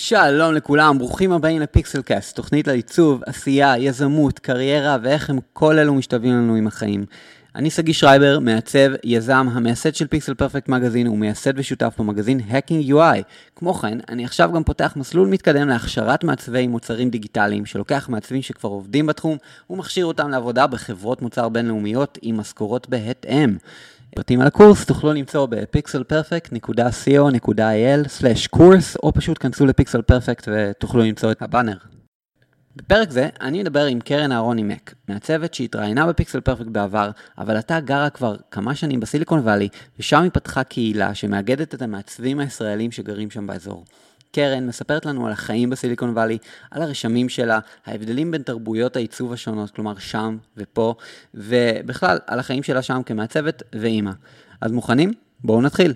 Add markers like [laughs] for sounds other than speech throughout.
שלום לכולם, ברוכים הבאים לפיקסל קאסט, תוכנית לעיצוב, עשייה, יזמות, קריירה ואיך הם כל אלו משתווים לנו עם החיים. אני שגיא שרייבר, מעצב, יזם, המייסד של פיקסל פרפקט מגזין ומייסד ושותף במגזין Hacking UI. כמו כן, אני עכשיו גם פותח מסלול מתקדם להכשרת מעצבי מוצרים דיגיטליים, שלוקח מעצבים שכבר עובדים בתחום ומכשיר אותם לעבודה בחברות מוצר בינלאומיות עם משכורות בהתאם. פרטים על הקורס תוכלו למצוא בפיקסל פרפקט.co.il/קורס או פשוט כנסו לפיקסל פרפקט ותוכלו למצוא את הבאנר. בפרק זה אני אדבר עם קרן אהרוני מק, מעצבת שהתראיינה בפיקסל פרפקט בעבר, אבל עתה גרה כבר כמה שנים בסיליקון וואלי, ושם היא פתחה קהילה שמאגדת את המעצבים הישראלים שגרים שם באזור. קרן מספרת לנו על החיים בסיליקון וואלי, על הרשמים שלה, ההבדלים בין תרבויות העיצוב השונות, כלומר שם ופה, ובכלל על החיים שלה שם כמעצבת ואימא. אז מוכנים? בואו נתחיל.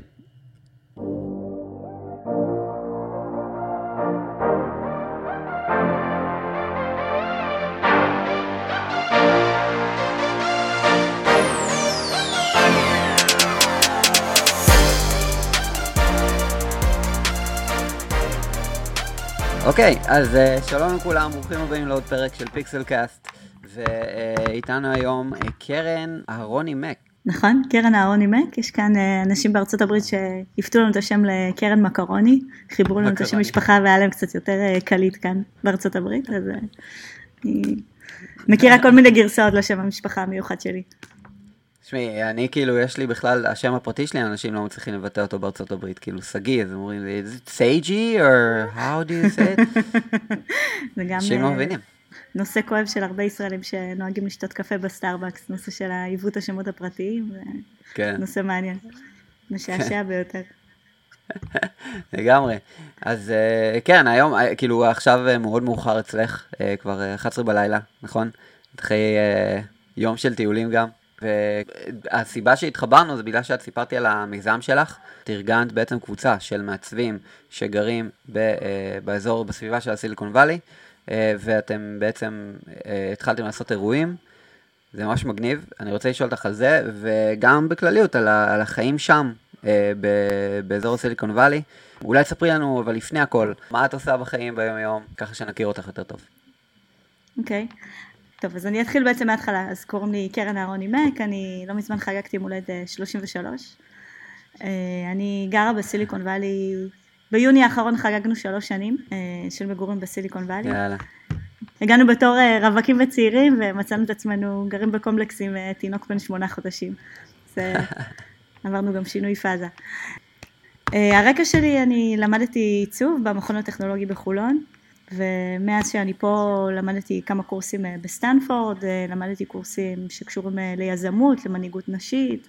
אוקיי, okay, אז uh, שלום לכולם, ברוכים הבאים לעוד פרק של פיקסל קאסט, ואיתנו היום uh, קרן אהרוני מק. נכון, קרן אהרוני מק, יש כאן uh, אנשים בארצות הברית שהפכו לנו את השם לקרן מקרוני, חיברו לנו את השם משפחה והיה להם קצת יותר uh, קליט כאן בארצות הברית, אז uh, אני מכירה כל מיני גרסאות לשם המשפחה המיוחד שלי. תשמעי, אני כאילו, יש לי בכלל, השם הפרטי שלי, אנשים לא מצליחים לבטא אותו בארצות הברית, כאילו, שגיא, אז אומרים לי, is it Sagi, or how do you say it? [laughs] זה גם אנשים לא מבינים. נושא כואב של הרבה ישראלים שנוהגים לשתות קפה בסטארבקס, נושא של עיוות השמות הפרטיים, זה כן. נושא מעניין, משעשע ביותר. [laughs] לגמרי. אז כן, היום, כאילו, עכשיו מאוד מאוחר אצלך, כבר 11 בלילה, נכון? אחרי יום של טיולים גם. והסיבה שהתחברנו זה בגלל שאת סיפרתי על המיזם שלך. את ארגנת בעצם קבוצה של מעצבים שגרים ב, uh, באזור, בסביבה של הסיליקון וואלי, uh, ואתם בעצם uh, התחלתם לעשות אירועים. זה ממש מגניב, אני רוצה לשאול אותך על זה, וגם בכלליות על, על החיים שם, uh, ב, באזור הסיליקון וואלי. אולי תספרי לנו, אבל לפני הכל, מה את עושה בחיים ביום יום, ככה שנכיר אותך יותר טוב. אוקיי. Okay. טוב, אז אני אתחיל בעצם מההתחלה. אז קוראים לי קרן אהרוני מק, אני לא מזמן חגגתי מולד 33. אה, אני גרה בסיליקון וואלי, ביוני האחרון חגגנו שלוש שנים אה, של מגורים בסיליקון וואלי. יאללה. הגענו בתור אה, רווקים וצעירים ומצאנו את עצמנו גרים בקומפלקס עם תינוק בן שמונה חודשים. אז [laughs] עברנו גם שינוי פאזה. הרקע שלי, אני למדתי עיצוב במכון הטכנולוגי בחולון. ומאז שאני פה למדתי כמה קורסים אה, בסטנפורד, אה, למדתי קורסים שקשורים אה, ליזמות, למנהיגות נשית,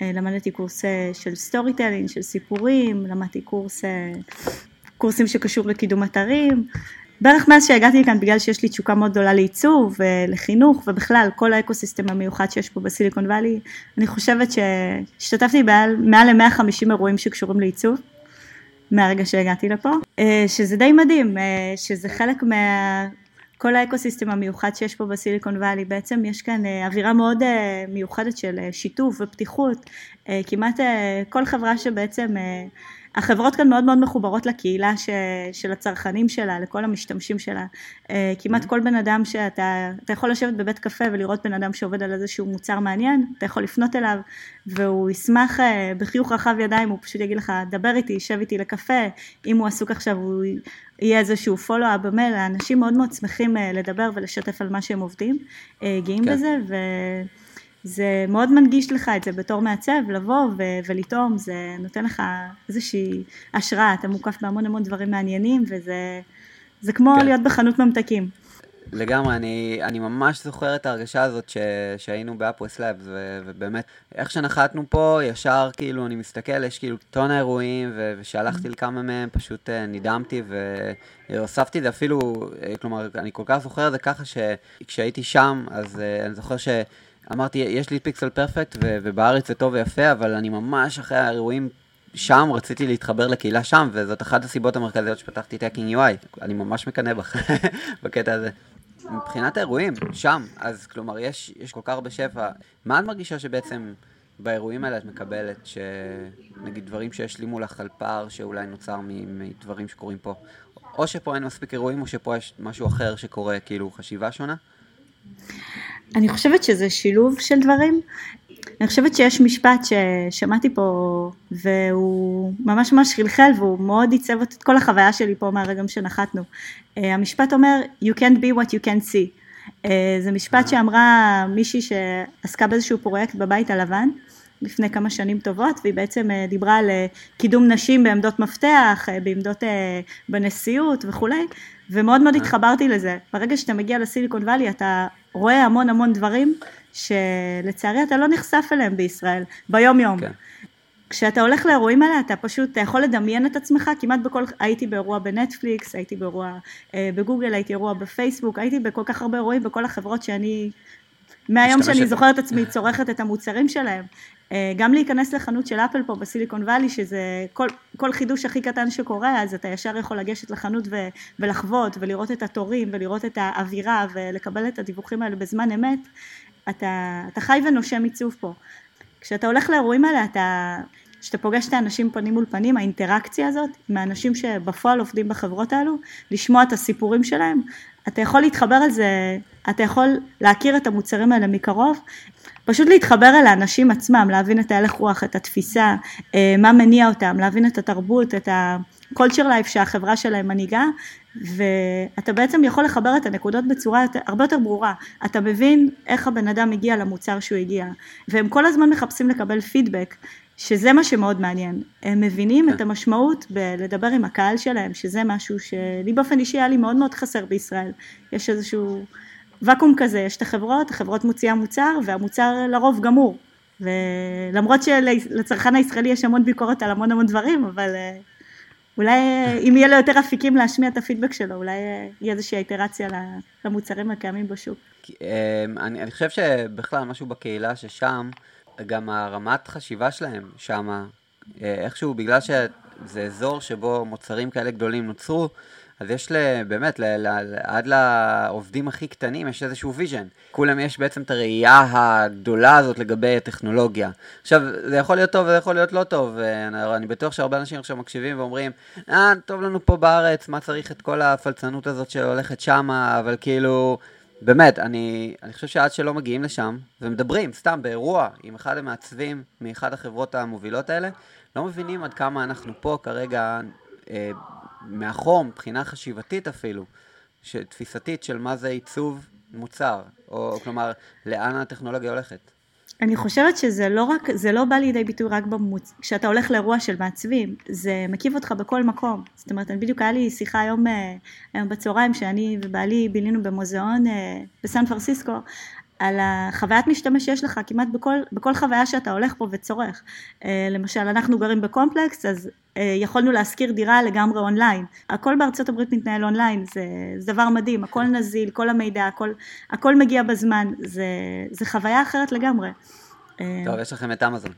למדתי קורס של storytelling, של סיפורים, למדתי קורס, קורסים שקשור לקידום אתרים. בערך מאז שהגעתי לכאן בגלל שיש לי תשוקה מאוד גדולה לעיצוב ולחינוך ובכלל כל ה ecosystem המיוחד שיש פה בסיליקון וואלי, אני חושבת שהשתתפתי מעל ל-150 אירועים שקשורים לעיצוב. מהרגע שהגעתי לפה, אה, שזה די מדהים, אה, שזה חלק מה... כל ה ecosystem המיוחד שיש פה בסיליקון וואלי, בעצם יש כאן אה, אווירה מאוד מיוחדת של שיתוף ופתיחות, כמעט כל חברה שבעצם החברות כאן מאוד מאוד מחוברות לקהילה ש, של הצרכנים שלה, לכל המשתמשים שלה. אה, כמעט כל בן אדם שאתה, אתה יכול לשבת בבית קפה ולראות בן אדם שעובד על איזשהו מוצר מעניין, אתה יכול לפנות אליו והוא ישמח אה, בחיוך רחב ידיים, הוא פשוט יגיד לך, דבר איתי, שב איתי לקפה, אם הוא עסוק עכשיו הוא יהיה איזשהו פולו-אפ במייל, האנשים מאוד מאוד שמחים אה, לדבר ולשתף על מה שהם עובדים, גאים כן. בזה ו... זה מאוד מנגיש לך את זה בתור מעצב, לבוא ו- ולטעום, זה נותן לך איזושהי השראה, אתה מוקף בהמון המון דברים מעניינים, וזה כמו כן. להיות בחנות ממתקים. לגמרי, אני, אני ממש זוכר את ההרגשה הזאת ש, שהיינו באפווס לאבס, ובאמת, איך שנחתנו פה, ישר כאילו, אני מסתכל, יש כאילו טון האירועים, ו, ושהלכתי mm-hmm. לכמה מהם, פשוט uh, נדהמתי, והוספתי את זה אפילו, uh, כלומר, אני כל כך זוכר את זה ככה, שכשהייתי שם, אז uh, אני זוכר ש... אמרתי, יש לי פיקסל פרפקט, ובארץ זה טוב ויפה, אבל אני ממש אחרי האירועים שם רציתי להתחבר לקהילה שם, וזאת אחת הסיבות המרכזיות שפתחתי את האקינג UI. אני ממש מקנא בך [laughs] בקטע הזה. מבחינת האירועים, שם, אז כלומר, יש, יש כל כך הרבה שפע. מה את מרגישה שבעצם באירועים האלה את מקבלת, שנגיד דברים שהשלימו לך על פער שאולי נוצר מדברים שקורים פה, או שפה אין מספיק אירועים, או שפה יש משהו אחר שקורה, כאילו חשיבה שונה? אני חושבת שזה שילוב של דברים. אני חושבת שיש משפט ששמעתי פה והוא ממש ממש חלחל והוא מאוד עיצב את כל החוויה שלי פה מהרגע שנחתנו. אה, המשפט אומר you can't be what you can't see. אה, זה משפט שאמרה מישהי שעסקה באיזשהו פרויקט בבית הלבן לפני כמה שנים טובות והיא בעצם אה, דיברה על קידום נשים בעמדות מפתח, בעמדות בנשיאות וכולי ומאוד מאוד התחברתי לזה. ברגע שאתה מגיע לסיליקון וואלי אתה רואה המון המון דברים שלצערי אתה לא נחשף אליהם בישראל, ביום יום. כן. כשאתה הולך לאירועים האלה אתה פשוט, אתה יכול לדמיין את עצמך כמעט בכל, הייתי באירוע בנטפליקס, הייתי באירוע אה, בגוגל, הייתי אירוע בפייסבוק, הייתי בכל כך הרבה אירועים בכל החברות שאני, מהיום שאני זוכרת את עצמי צורכת את המוצרים שלהם. אה, גם להיכנס לחנות של אפל פה בסיליקון וואלי, שזה כל, כל חידוש הכי קטן שקורה, אז אתה ישר יכול לגשת לחנות ו, ולחוות ולראות את התורים ולראות את האווירה ולקבל את הדיווחים האלה בזמן אמת. אתה, אתה חי ונושם עיצוב פה. כשאתה הולך לאירועים האלה, אתה, כשאתה פוגש את האנשים פנים מול פנים, האינטראקציה הזאת, עם האנשים שבפועל עובדים בחברות האלו, לשמוע את הסיפורים שלהם, אתה יכול להתחבר על זה, אתה יכול להכיר את המוצרים האלה מקרוב, פשוט להתחבר אל האנשים עצמם, להבין את ההלך רוח, את התפיסה, אה, מה מניע אותם, להבין את התרבות, את ה-culture life שהחברה שלהם מנהיגה, ואתה בעצם יכול לחבר את הנקודות בצורה הרבה יותר ברורה. אתה מבין איך הבן אדם הגיע למוצר שהוא הגיע, והם כל הזמן מחפשים לקבל פידבק, שזה מה שמאוד מעניין. הם מבינים את כן. המשמעות בלדבר עם הקהל שלהם, שזה משהו שלי באופן אישי היה לי מאוד מאוד חסר בישראל. יש איזשהו ואקום כזה, יש את החברות, החברות מוציאה מוצר, והמוצר לרוב גמור. ולמרות שלצרכן הישראלי יש המון ביקורת על המון המון דברים, אבל אה, אולי אה, אם יהיה לו יותר אפיקים להשמיע את הפידבק שלו, אולי אה, יהיה איזושהי איטרציה למוצרים הקיימים בשוק. אני, אני חושב שבכלל משהו בקהילה ששם, גם הרמת חשיבה שלהם שמה, איכשהו בגלל שזה אזור שבו מוצרים כאלה גדולים נוצרו, אז יש ל, באמת, ל, ל, עד לעובדים הכי קטנים יש איזשהו vision. כולם יש בעצם את הראייה הגדולה הזאת לגבי הטכנולוגיה. עכשיו, זה יכול להיות טוב וזה יכול להיות לא טוב, אני, אני בטוח שהרבה אנשים עכשיו מקשיבים ואומרים, אה, טוב לנו פה בארץ, מה צריך את כל הפלצנות הזאת שהולכת שמה, אבל כאילו... באמת, אני, אני חושב שעד שלא מגיעים לשם ומדברים, סתם באירוע, עם אחד המעצבים מאחד החברות המובילות האלה, לא מבינים עד כמה אנחנו פה כרגע אה, מאחור, מבחינה חשיבתית אפילו, תפיסתית של מה זה עיצוב מוצר, או כלומר, לאן הטכנולוגיה הולכת. אני חושבת שזה לא רק, זה לא בא לידי ביטוי רק במוצ... כשאתה הולך לאירוע של מעצבים, זה מקיף אותך בכל מקום. זאת אומרת, בדיוק היה לי שיחה היום, אה, היום בצהריים, שאני ובעלי בילינו במוזיאון אה, בסן פרסיסקו, על החוויית משתמש שיש לך כמעט בכל, בכל חוויה שאתה הולך פה וצורך. אה, למשל, אנחנו גרים בקומפלקס, אז אה, יכולנו להשכיר דירה לגמרי אונליין. הכל בארצות הברית מתנהל אונליין, זה, זה דבר מדהים, הכל נזיל, כל המידע, הכל, הכל מגיע בזמן, זה, זה חוויה אחרת לגמרי. אה, טוב, יש לכם את אמזון.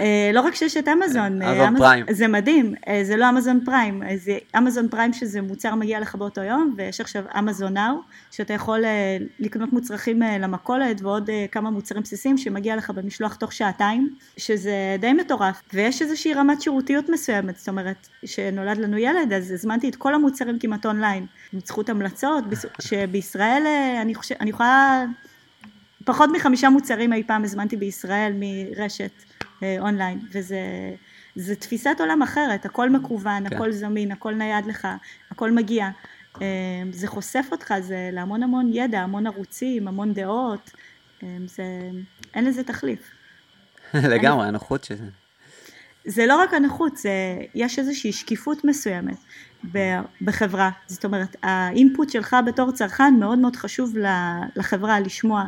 אה, לא רק שיש את אמזון, אמזון פריים. זה מדהים, זה לא אמזון פריים, זה אמזון פריים שזה מוצר מגיע לך באותו יום, ויש עכשיו אמזון Now, שאתה יכול לקנות מוצרכים למכולת ועוד כמה מוצרים בסיסיים שמגיע לך במשלוח תוך שעתיים, שזה די מטורף, ויש איזושהי רמת שירותיות מסוימת, זאת אומרת, שנולד לנו ילד, אז הזמנתי את כל המוצרים כמעט אונליין, עם זכות המלצות, [laughs] שבישראל אני, חושב, אני יכולה... פחות מחמישה מוצרים אי פעם הזמנתי בישראל מרשת אה, אונליין, וזה זה תפיסת עולם אחרת, הכל מקוון, כן. הכל זמין, הכל נייד לך, הכל מגיע. אה, זה חושף אותך, זה להמון המון ידע, המון ערוצים, המון דעות, אה, זה, אין לזה תחליף. [laughs] לגמרי, הנוחות שזה. זה לא רק הנוחות, זה, יש איזושהי שקיפות מסוימת בחברה, זאת אומרת האינפוט שלך בתור צרכן מאוד מאוד חשוב לחברה לשמוע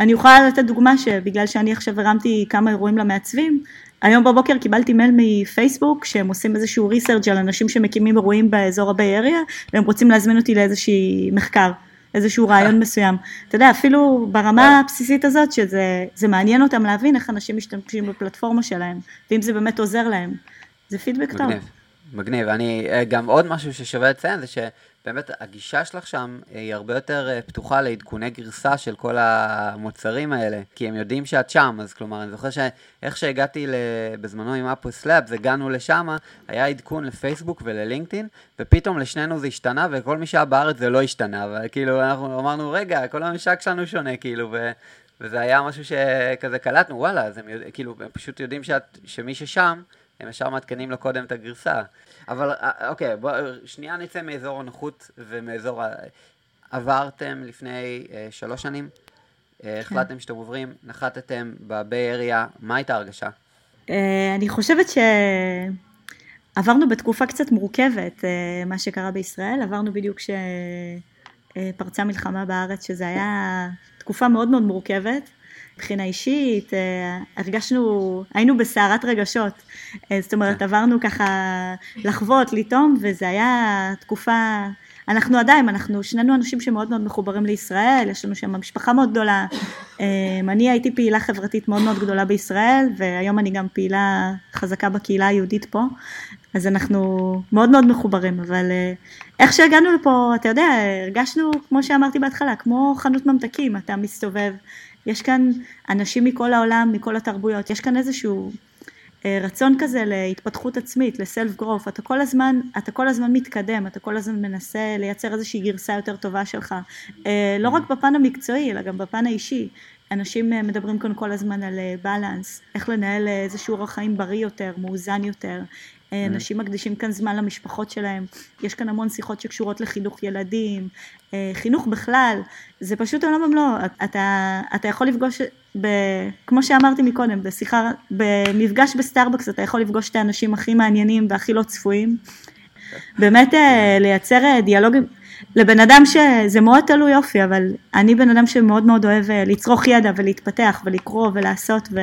אני יכולה לתת דוגמה שבגלל שאני עכשיו הרמתי כמה אירועים למעצבים, היום בבוקר קיבלתי מייל מפייסבוק שהם עושים איזשהו ריסרג' על אנשים שמקימים אירועים באזור הביי אריה והם רוצים להזמין אותי לאיזשהי מחקר, איזשהו רעיון מסוים. אתה יודע, אפילו ברמה הבסיסית הזאת שזה מעניין אותם להבין איך אנשים משתמשים בפלטפורמה שלהם, ואם זה באמת עוזר להם. זה פידבק טוב. מגניב. אני, אה, גם עוד משהו ששווה לציין זה שבאמת הגישה שלך שם היא הרבה יותר אה, פתוחה לעדכוני גרסה של כל המוצרים האלה, כי הם יודעים שאת שם, אז כלומר, אני זוכר שאיך שהגעתי בזמנו עם אפוס לאבס, הגענו לשם, היה עדכון לפייסבוק וללינקדאין, ופתאום לשנינו זה השתנה, וכל מי שהיה בארץ זה לא השתנה, וכאילו אנחנו אמרנו, רגע, כל הממשק שלנו שונה, כאילו, ו... וזה היה משהו שכזה קלטנו, וואלה, אז הם כאילו, הם פשוט יודעים שאת, שמי ששם, הם ישר מעדכנים לו קודם את הגרסה. אבל אה, אוקיי, בוא, שנייה נצא מאזור הנוחות ומאזור ה... עברתם לפני אה, שלוש שנים, אה, כן. החלטתם שאתם עוברים, נחתתם בביי אריה, מה הייתה הרגשה? אה, אני חושבת שעברנו בתקופה קצת מורכבת, אה, מה שקרה בישראל, עברנו בדיוק כשפרצה מלחמה בארץ, שזה היה תקופה מאוד מאוד מורכבת. מבחינה אישית, אה, הרגשנו, היינו בסערת רגשות, אה, זאת אומרת כן. עברנו ככה לחוות, לטעום, וזה היה תקופה, אנחנו עדיין, אנחנו שנינו אנשים שמאוד מאוד מחוברים לישראל, יש לנו שם משפחה מאוד גדולה, אה, אני הייתי פעילה חברתית מאוד מאוד גדולה בישראל, והיום אני גם פעילה חזקה בקהילה היהודית פה, אז אנחנו מאוד מאוד מחוברים, אבל איך שהגענו לפה, אתה יודע, הרגשנו, כמו שאמרתי בהתחלה, כמו חנות ממתקים, אתה מסתובב, יש כאן אנשים מכל העולם, מכל התרבויות, יש כאן איזשהו אה, רצון כזה להתפתחות עצמית, לסלף גרוף, אתה כל הזמן, אתה כל הזמן מתקדם, אתה כל הזמן מנסה לייצר איזושהי גרסה יותר טובה שלך, אה, לא רק בפן המקצועי, אלא גם בפן האישי. אנשים אה, מדברים כאן כל הזמן על בלנס, איך לנהל איזשהו אורח חיים בריא יותר, מאוזן יותר. אנשים מקדישים כאן זמן למשפחות שלהם, יש כאן המון שיחות שקשורות לחינוך ילדים, אה, חינוך בכלל, זה פשוט עולם ומלואו, אתה, אתה יכול לפגוש, ב, כמו שאמרתי מקודם, בשיחה, במפגש בסטארבקס אתה יכול לפגוש את האנשים הכי מעניינים והכי לא צפויים, באמת אה, לייצר דיאלוגים, לבן אדם שזה מאוד תלוי אופי, אבל אני בן אדם שמאוד מאוד אוהב לצרוך ידע ולהתפתח ולקרוא ולעשות ו...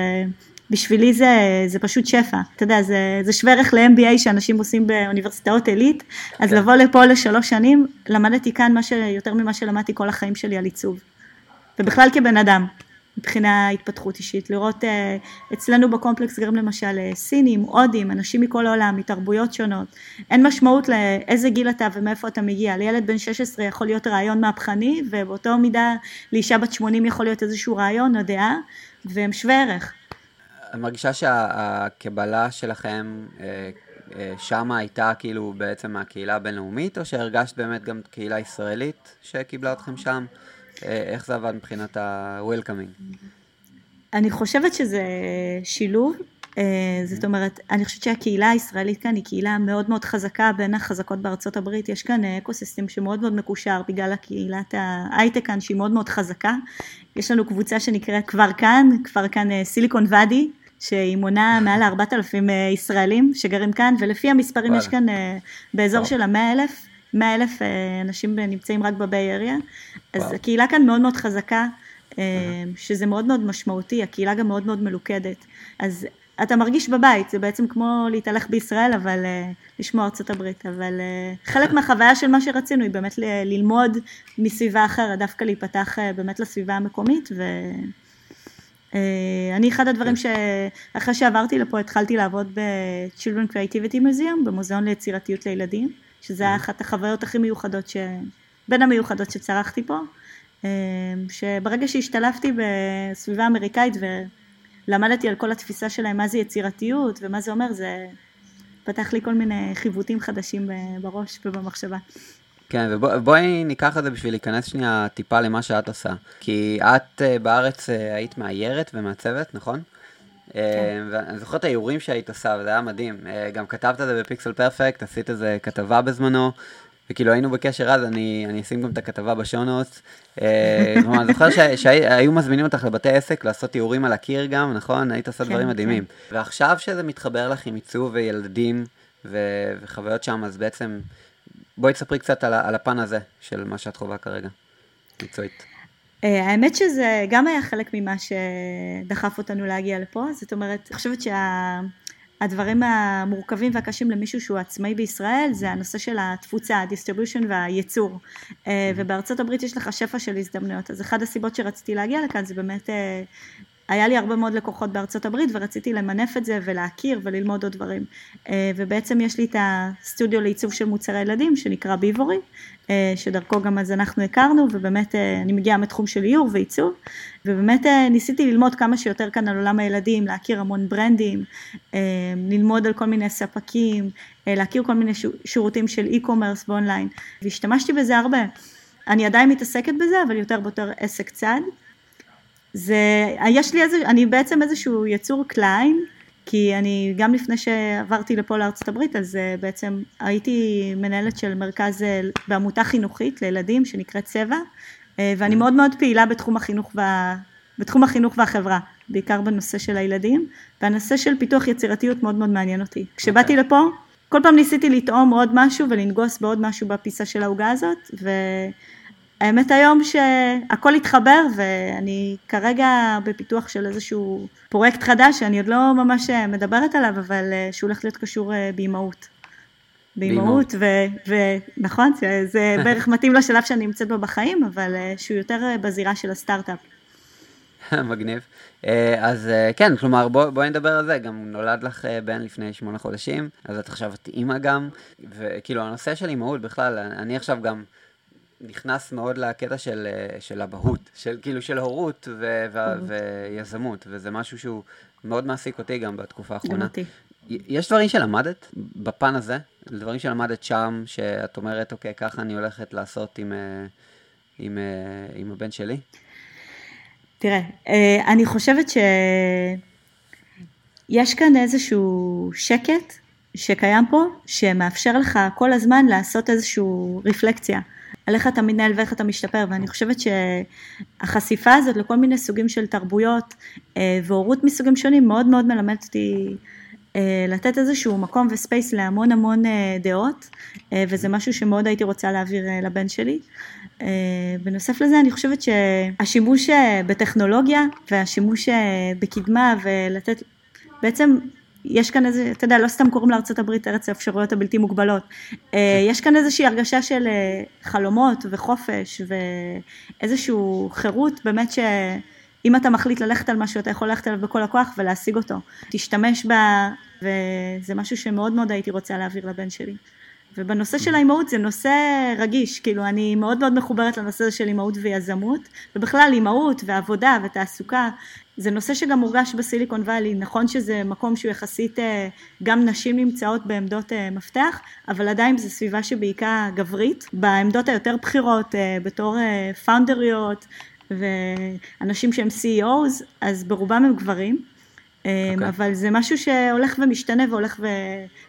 בשבילי זה, זה פשוט שפע, אתה יודע, זה, זה שווה ערך ל-MBA שאנשים עושים באוניברסיטאות עילית, אז כן. לבוא לפה לשלוש שנים, למדתי כאן ש... יותר ממה שלמדתי כל החיים שלי על עיצוב, ובכלל כבן אדם, מבחינה התפתחות אישית, לראות uh, אצלנו בקומפלקס גרים למשל uh, סינים, הודים, אנשים מכל העולם, מתרבויות שונות, אין משמעות לאיזה גיל אתה ומאיפה אתה מגיע, לילד בן 16 יכול להיות רעיון מהפכני, ובאותו מידה לאישה בת 80 יכול להיות איזשהו רעיון או דעה, והם שווה ערך. מרגישה שהקבלה שלכם אה, אה, שמה הייתה כאילו בעצם מהקהילה הבינלאומית, או שהרגשת באמת גם קהילה ישראלית שקיבלה אתכם שם? אה, איך זה עבד מבחינת ה-Welcoming? אני חושבת שזה שילוב, זאת אומרת, אני חושבת שהקהילה הישראלית כאן היא קהילה מאוד מאוד חזקה, בין החזקות בארצות הברית, יש כאן ecosystem שמאוד מאוד מקושר בגלל הקהילת ההייטק כאן שהיא מאוד מאוד חזקה, יש לנו קבוצה שנקראת כבר כאן, כבר כאן סיליקון ואדי, שהיא מונה מעל 4,000 אה, ישראלים שגרים כאן, ולפי המספרים וואלה. יש כאן אה, באזור של המאה אלף, 100 אלף אה, אנשים נמצאים רק בביי אריה, אז וואו. הקהילה כאן מאוד מאוד חזקה, שזה מאוד מאוד משמעותי, הקהילה גם מאוד מאוד מלוכדת, אז אתה מרגיש בבית, זה בעצם כמו להתהלך בישראל, אבל לשמוע ארצות הברית, אבל חלק [laughs] מהחוויה של מה שרצינו היא באמת ללמוד מסביבה אחרת, דווקא להיפתח באמת לסביבה המקומית, ו... אה, אני אחד הדברים כן. שאחרי שעברתי לפה התחלתי לעבוד ב-Children Creativity Museum, במוזיאון ליצירתיות לילדים, שזה היה אחת החוויות הכי מיוחדות, ש... בין המיוחדות שצרכתי פה, אה, שברגע שהשתלבתי בסביבה אמריקאית ולמדתי על כל התפיסה שלהם מה זה יצירתיות ומה זה אומר, זה פתח לי כל מיני חיווטים חדשים בראש ובמחשבה. כן, ובואי ניקח את זה בשביל להיכנס שנייה טיפה למה שאת עושה. כי את uh, בארץ uh, היית מאיירת ומעצבת, נכון? כן. Uh, ואני זוכר את האיורים שהיית עושה, וזה היה מדהים. גם כתבת את זה בפיקסל פרפקט, עשית איזה כתבה בזמנו, וכאילו היינו בקשר אז, אני, אני אשים גם את הכתבה בשונות. [laughs] כלומר, אני זוכר שהיו מזמינים אותך לבתי עסק לעשות איורים על הקיר גם, נכון? היית עושה כן, דברים מדהימים. כן. ועכשיו שזה מתחבר לך עם עיצוב וילדים ו- וחוויות שם, אז בעצם... בואי תספרי קצת על, על הפן הזה של מה שאת חווה כרגע, מקצועית. אה, האמת שזה גם היה חלק ממה שדחף אותנו להגיע לפה, זאת אומרת, אני חושבת שהדברים שה... המורכבים והקשים למישהו שהוא עצמאי בישראל זה הנושא של התפוצה, ה distribution והייצור. אה, ובארצות הברית יש לך שפע של הזדמנויות, אז אחת הסיבות שרציתי להגיע לכאן זה באמת אה, היה לי הרבה מאוד לקוחות בארצות הברית ורציתי למנף את זה ולהכיר וללמוד עוד דברים. אה, ובעצם יש לי את הסטודיו לעיצוב של מוצרי ילדים שנקרא ביבורי, אה, שדרכו גם אז אנחנו הכרנו ובאמת אה, אני מגיעה מתחום של איור ועיצוב ובאמת ניסיתי ללמוד כמה שיותר כאן על עולם הילדים, להכיר המון brandים, ללמוד על כל מיני ספקים, להכיר כל מיני שירותים של e-commerce ואונליין והשתמשתי בזה הרבה. אני עדיין מתעסקת בזה אבל יותר ויותר עסק צד. זה, יש לי איזה, אני בעצם איזשהו יצור קליין, כי אני גם לפני שעברתי לפה לארצות הברית, אז אה, בעצם הייתי מנהלת של מרכז אה, בעמותה חינוכית לילדים שנקראת צבע, אה, ואני מאוד מאוד פעילה בתחום החינוך, וה, בתחום החינוך והחברה, בעיקר בנושא של הילדים, והנושא של פיתוח יצירתיות מאוד מאוד מעניין אותי. כשבאתי. אוקיי. לפה, כל פעם ניסיתי לטעום עוד משהו ולנגוס בעוד משהו בפיסה של העוגה הזאת, ו... האמת היום שהכל התחבר ואני כרגע בפיתוח של איזשהו פרויקט חדש שאני עוד לא ממש מדברת עליו אבל אה, שהוא הולך להיות קשור אה, באימהות. באימהות, ונכון, זה [laughs] בערך מתאים לשלב שאני נמצאת בו בחיים, אבל אה, שהוא יותר בזירה של הסטארט-אפ. [laughs] מגניב. אז כן, כלומר, בואי בוא נדבר על זה, גם נולד לך בן לפני שמונה חודשים, אז את עכשיו את אימא גם, וכאילו הנושא של אימהות בכלל, אני עכשיו גם... נכנס מאוד לקטע של, אה, של אבהות, של כאילו של הורות ו, ו, ויזמות, וזה משהו שהוא מאוד מעסיק אותי גם בתקופה האחרונה. אותי. יש דברים שלמדת בפן הזה? דברים שלמדת שם, שאת אומרת, אוקיי, ככה אני הולכת לעשות עם, אה, עם, אה, עם הבן שלי? תראה, אני חושבת שיש כאן איזשהו שקט שקיים פה, שמאפשר לך כל הזמן לעשות איזושהי רפלקציה. על איך אתה מנהל ואיך אתה משתפר, ואני חושבת שהחשיפה הזאת לכל מיני סוגים של תרבויות אה, והורות מסוגים שונים מאוד מאוד מלמדת אותי אה, לתת איזשהו מקום וספייס להמון המון אה, דעות, וזה משהו שמאוד הייתי רוצה להעביר לבן שלי. בנוסף לזה אני חושבת שהשימוש בטכנולוגיה והשימוש בקדמה ולתת בעצם יש כאן איזה, אתה יודע, לא סתם קוראים לארצות הברית ארץ האפשרויות הבלתי מוגבלות. אה, יש כאן איזושהי הרגשה של אה, חלומות וחופש ואיזושהי חירות, באמת שאם אתה מחליט ללכת על משהו, אתה יכול ללכת עליו בכל הכוח ולהשיג אותו. תשתמש בה, וזה משהו שמאוד מאוד הייתי רוצה להעביר לבן שלי. ובנושא של האימהות זה נושא רגיש, כאילו אני מאוד מאוד מחוברת לנושא של אימהות ויזמות, ובכלל אימהות ועבודה ותעסוקה, זה נושא שגם מורגש בסיליקון וואלי, נכון שזה מקום שהוא יחסית, אה, גם נשים נמצאות בעמדות אה, מפתח, אבל עדיין זו סביבה שבעיקר גברית, בעמדות היותר בכירות, אה, בתור פאונדריות ואנשים שהם CEOs, אז ברובם הם גברים, okay. אוקיי. אבל זה משהו שהולך ומשתנה והולך ו...